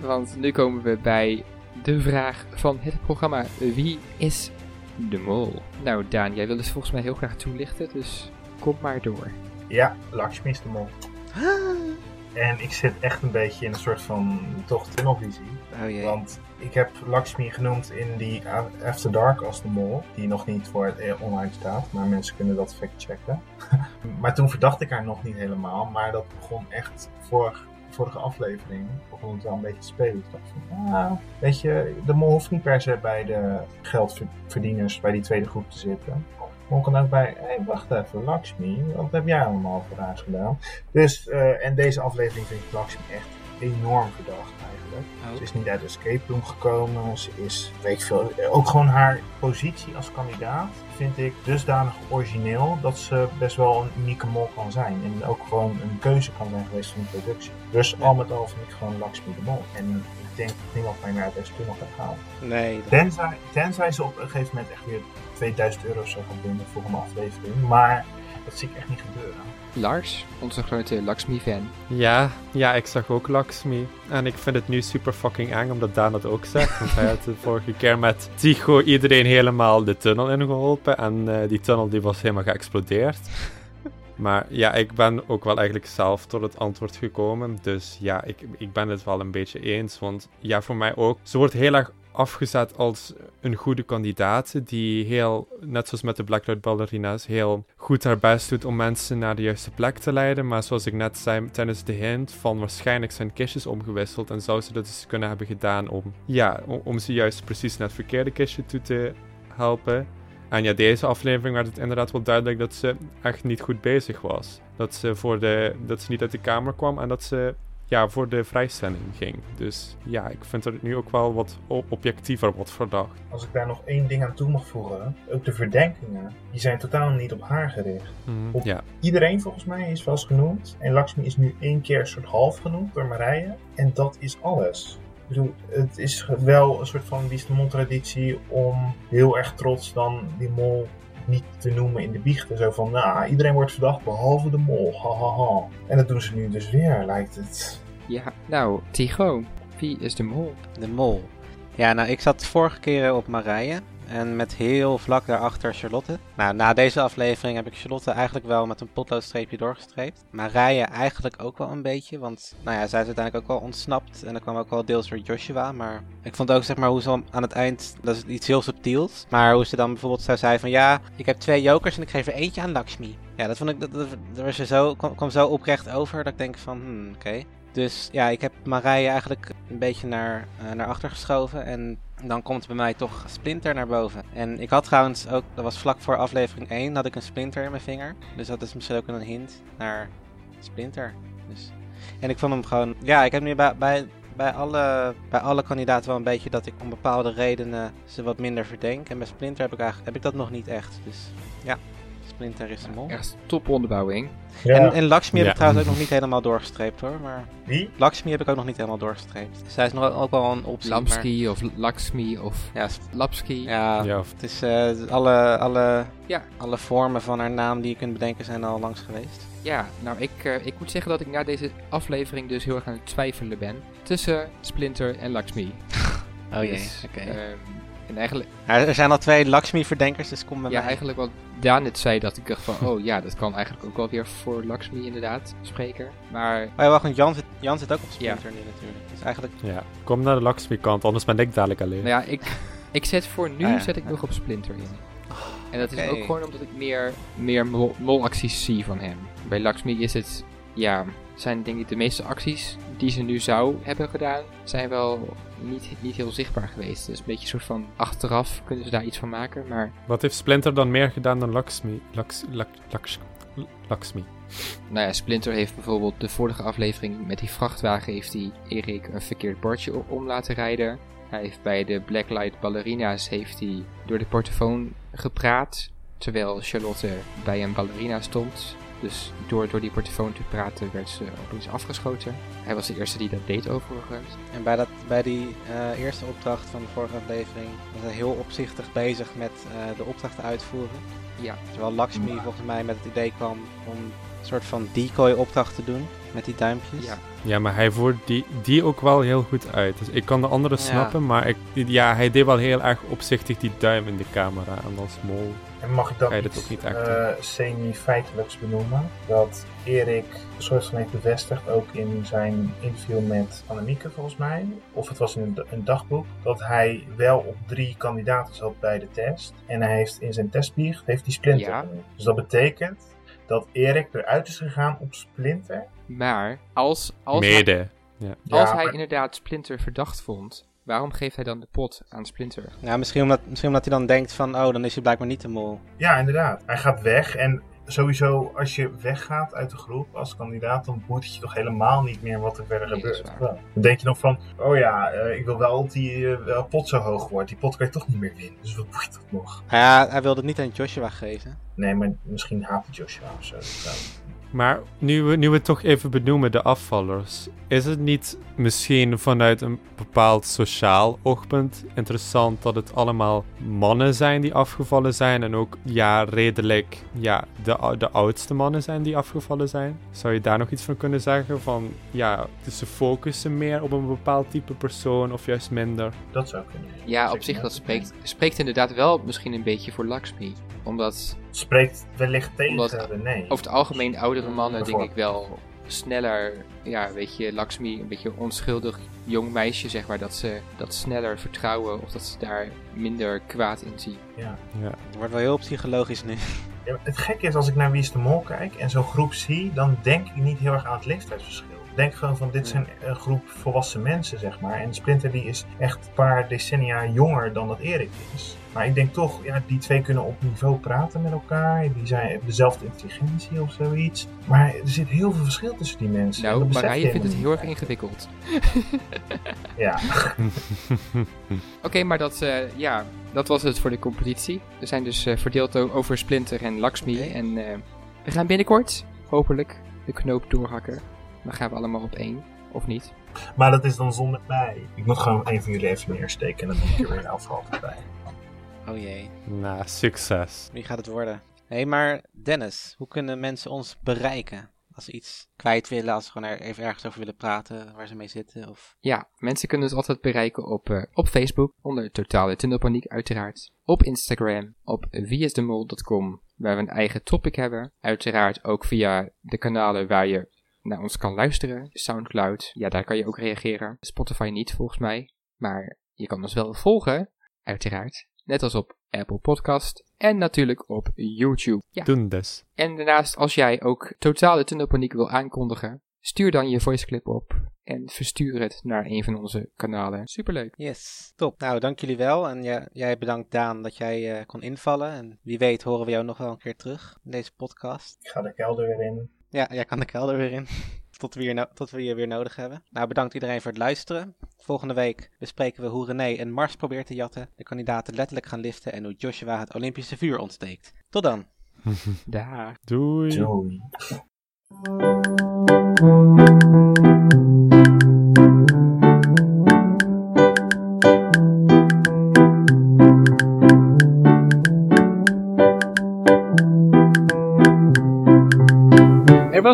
Want nu komen we bij de vraag van het programma. Wie is de mol? Nou Daan, jij wil het volgens mij heel graag toelichten, dus kom maar door. Ja, Lakshmi is de mol. En ik zit echt een beetje in een soort van toch tunnelvisie. Oh jee. Want ik heb Lakshmi genoemd in die After Dark als de mol. Die nog niet voor het eh, online staat. Maar mensen kunnen dat factchecken. maar toen verdacht ik haar nog niet helemaal. Maar dat begon echt vorig, vorige aflevering. Begon het wel een beetje te spelen. Ik dacht van, ah, weet je, de mol hoeft niet per se bij de geldverdieners bij die tweede groep te zitten. Mol kan ook bij, hé, wacht even, Lakshmi, wat heb jij allemaal voor haar gedaan? Dus, eh, en deze aflevering vind ik Lakshmi echt enorm verdacht eigenlijk. Oh. Ze is niet uit de escape room gekomen. Ze is, weet ik veel, eh, ook gewoon haar positie als kandidaat vind ik dusdanig origineel dat ze best wel een unieke mol kan zijn. En ook gewoon een keuze kan zijn geweest van de productie. Dus al met al vind ik gewoon Lakshmi de mol. En ik denk dat niemand mij naar deze tunnel gaat halen. Nee. dat- Tenzij, tenzij ze op een gegeven moment echt weer 2000 euro zou gaan winnen voor een aflevering. Maar dat zie ik echt niet gebeuren. Lars, onze grote Lakshmi-fan. Ja, ja, ik zag ook Lakshmi. En ik vind het nu super fucking eng omdat Daan dat ook zegt. Want hij had de vorige keer met Tycho iedereen helemaal de tunnel ingeholpen. En eh, die tunnel die was helemaal geëxplodeerd. Maar ja, ik ben ook wel eigenlijk zelf tot het antwoord gekomen. Dus ja, ik, ik ben het wel een beetje eens. Want ja, voor mij ook. Ze wordt heel erg afgezet als een goede kandidaat. Die heel, net zoals met de Blacklight Ballerina's, heel goed haar best doet om mensen naar de juiste plek te leiden. Maar zoals ik net zei tijdens de hint, van waarschijnlijk zijn kistjes omgewisseld. En zou ze dat dus kunnen hebben gedaan om, ja, om ze juist precies naar het verkeerde kistje toe te helpen. En ja, deze aflevering werd het inderdaad wel duidelijk dat ze echt niet goed bezig was. Dat ze, voor de, dat ze niet uit de kamer kwam en dat ze ja, voor de vrijstelling ging. Dus ja, ik vind het nu ook wel wat objectiever wordt verdacht. Als ik daar nog één ding aan toe mag voegen. Ook de verdenkingen. Die zijn totaal niet op haar gericht. Op- Ja, Iedereen volgens mij is wel eens genoemd. En Lakshmi is nu één keer een soort half genoemd door Marije. En dat is alles. Ik bedoel, het is wel een soort van wie is de mol traditie om heel erg trots dan die mol niet te noemen in de biechten. Zo van, nou, iedereen wordt verdacht behalve de mol. Ha, ha, ha. En dat doen ze nu dus weer, lijkt het. Ja, nou, Tycho, wie is de mol? De mol. Ja, nou, ik zat vorige keer op Marije. En met heel vlak daarachter Charlotte. Nou, na deze aflevering heb ik Charlotte eigenlijk wel met een potloodstreepje doorgestreept. Marije eigenlijk ook wel een beetje. Want, nou ja, zij is uiteindelijk ook wel ontsnapt. En dat kwam ook wel deels door Joshua. Maar ik vond ook, zeg maar, hoe ze aan het eind... Dat is iets heel subtiels. Maar hoe ze dan bijvoorbeeld zo zei van... Ja, ik heb twee jokers en ik geef er eentje aan Lakshmi. Ja, dat vond ik... Dat, dat, dat was zo, kwam, kwam zo oprecht over dat ik denk van... Hmm, oké. Dus ja, ik heb Marije eigenlijk een beetje naar, eh, naar achter geschoven. En dan komt bij mij toch Splinter naar boven. En ik had trouwens ook, dat was vlak voor aflevering 1, had ik een Splinter in mijn vinger. Dus dat is misschien ook een hint naar Splinter. Dus. En ik vond hem gewoon, ja, ik heb nu bij, bij, bij, alle, bij alle kandidaten wel een beetje dat ik om bepaalde redenen ze wat minder verdenk. En bij Splinter heb ik eigenlijk heb ik dat nog niet echt. Dus ja, Splinter is de mol. Echt top onderbouwing. Ja. En, en Lakshmi heb ik trouwens ook nog niet helemaal doorgestreept hoor. Maar Wie? Lakshmi heb ik ook nog niet helemaal doorgestreept. Zij is nog ook wel een optie. maar- Lamski of Lakshmi of Ja, Lapski. ja, Ja, of het is eh, alle, alle, Ja. alle vormen van haar naam die je kunt bedenken zijn al langs geweest. Ja, nou ik, eh, ik moet zeggen dat ik na deze aflevering dus heel erg aan het twijfelen ben. Tussen Splinter en Lakshmi. Oh jee, Dus, oké. ehm, en eigenlijk, Ja, er zijn al twee Lakshmi-verdenkers, dus kom bij ja, mij. eigenlijk wat Daan net zei, dat ik dacht van, oh ja, dat kan eigenlijk ook wel weer voor Lakshmi inderdaad spreken. Maar Oh ja, wacht, want Jan zit, Jan zit ook op Splinter nu natuurlijk. Dus eigenlijk... ja. Kom naar de Lakshmi-kant, anders ben ik dadelijk alleen. Nou ja, ik, ik zet voor nu Ah ja, zet ik ja. nog op Splinter in. En dat is ook gewoon omdat ik meer, meer mol- molacties zie van hem. Bij Lakshmi is het, ja, zijn denk ik de meeste acties die ze nu zou hebben gedaan, zijn wel niet, niet heel zichtbaar geweest. Dus een beetje een soort van achteraf kunnen ze daar iets van maken. Maar Wat heeft Splinter dan meer gedaan dan Lakshmi? Laks, lak, laks, Lakshmi. nou ja, Splinter heeft bijvoorbeeld de vorige aflevering met die vrachtwagen heeft hij Erik een verkeerd bordje om laten rijden. Hij heeft bij de Blacklight Ballerina's heeft hij door de portofoon gepraat. Terwijl Charlotte bij een ballerina stond. Dus door, door die portofoon te praten werd ze opeens afgeschoten. Hij was de eerste die dat deed overigens. En bij, dat, bij die eh, eerste opdracht van de vorige aflevering was hij heel opzichtig bezig met eh, de opdracht uitvoeren. Ja. Terwijl Lakshmi volgens mij met het idee kwam om een soort van decoy opdracht te doen met die duimpjes. Ja. Ja, maar hij voert die, die ook wel heel goed uit. Dus ik kan de andere Ja. snappen, maar ik, ja, hij deed wel heel erg opzichtig die duim in de camera. En als mol. En mag ik dat niet, ook niet echt eh, semi-feitelijks benoemen? Dat Erik een soort van heeft bevestigd, ook in zijn interview met Annemieke volgens mij, of het was in een, een dagboek, dat hij wel op drie kandidaten zat bij de test. En hij heeft in zijn testbiecht heeft die Splinter Ja. Dus dat betekent dat Erik eruit is gegaan op Splinter. Maar als, als, hij, Mede. als Ja, hij maar- inderdaad Splinter verdacht vond, waarom geeft hij dan de pot aan Splinter? Ja, misschien omdat, misschien omdat hij dan denkt van, oh, dan is hij blijkbaar niet de mol. Ja, inderdaad. Hij gaat weg en sowieso als je weggaat uit de groep als kandidaat, dan boeit het je toch helemaal niet meer wat er verder Nee, gebeurt. Dan denk je nog van, oh ja, eh, ik wil wel dat die eh, pot zo hoog wordt. Die pot kan je toch niet meer winnen, dus wat boeit dat nog? Ja, hij wilde het niet aan Joshua geven. Nee, maar misschien haat hij Joshua of zo. Maar nu we, nu we het toch even benoemen, de afvallers. Is het niet misschien vanuit een bepaald sociaal oogpunt interessant dat het allemaal mannen zijn die afgevallen zijn? En ook, ja, redelijk, ja, de, de oudste mannen zijn die afgevallen zijn? Zou je daar nog iets van kunnen zeggen? Van, ja, dus ze focussen meer op een bepaald type persoon of juist minder? dat zou kunnen. Ja, op zich dat spreekt, spreekt inderdaad wel misschien een beetje voor Lakshmi. Omdat Spreekt wellicht tegen Omdat- René. over het algemeen oudere mannen denk ik wel sneller, ja, weet je, Lakshmi, een beetje onschuldig jong meisje, zeg maar, dat ze dat sneller vertrouwen of dat ze daar minder kwaad in zien. Ja. Ja. Het wordt wel heel psychologisch nu. Ja, het gekke is, als ik naar Wie is de Mol kijk en zo'n groep zie, dan denk ik niet heel erg aan het leeftijdsverschil. Ik denk gewoon van, dit zijn een groep volwassen mensen, zeg maar. En Splinter die is echt een paar decennia jonger dan dat Erik is. Maar ik denk toch, ja, die twee kunnen op niveau praten met elkaar. Die zijn, hebben dezelfde intelligentie of zoiets. Maar er zit heel veel verschil tussen die mensen. En Nou, dat besef je Marije vindt het heel erg ingewikkeld. Ja, Oké, maar dat, eh, ja, dat was het voor de competitie. We zijn dus eh, verdeeld over Splinter en Lakshmi. Oké. En eh, we gaan binnenkort, hopelijk, de knoop doorhakken. Dan gaan we allemaal op één, of niet. maar dat is dan zonder mij. Ik moet gewoon een van jullie even neersteken en dan moet ik er weer een afval bij. Oh jee, Nou, succes. wie gaat het worden? Hé, hey, maar Dennis, hoe kunnen mensen ons bereiken? Als ze iets kwijt willen, als ze gewoon er even ergens over willen praten, waar ze mee zitten. Of... Ja, mensen kunnen ons altijd bereiken op, eh, op Facebook, onder Totale Tunnelpaniek uiteraard. Op Instagram, op wieisdemol.com, waar we een eigen topic hebben. Uiteraard ook via de kanalen waar je naar ons kan luisteren. Soundcloud, ja, daar kan je ook reageren. Spotify niet, volgens mij. Maar je kan ons wel volgen, uiteraard. Net als op Apple Podcast en natuurlijk op YouTube. Ja, Doen dus. en daarnaast, als jij ook totale tunnelpaniek wil aankondigen, stuur dan je voiceclip op en verstuur het naar een van onze kanalen. Superleuk. Yes, top. Nou, dank jullie wel. En ja, jij bedankt Daan dat jij eh, kon invallen. En wie weet horen we jou nog wel een keer terug in deze podcast. Ik ga de kelder weer in. Ja, jij kan de kelder weer in. Tot we, no- tot we je weer nodig hebben. Nou, bedankt iedereen voor het luisteren. Volgende week bespreken we hoe René een Mars probeert te jatten, de kandidaten letterlijk gaan liften en hoe Joshua het Olympische vuur ontsteekt. Tot dan! Daar. Doei. Doei.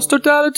was totaal.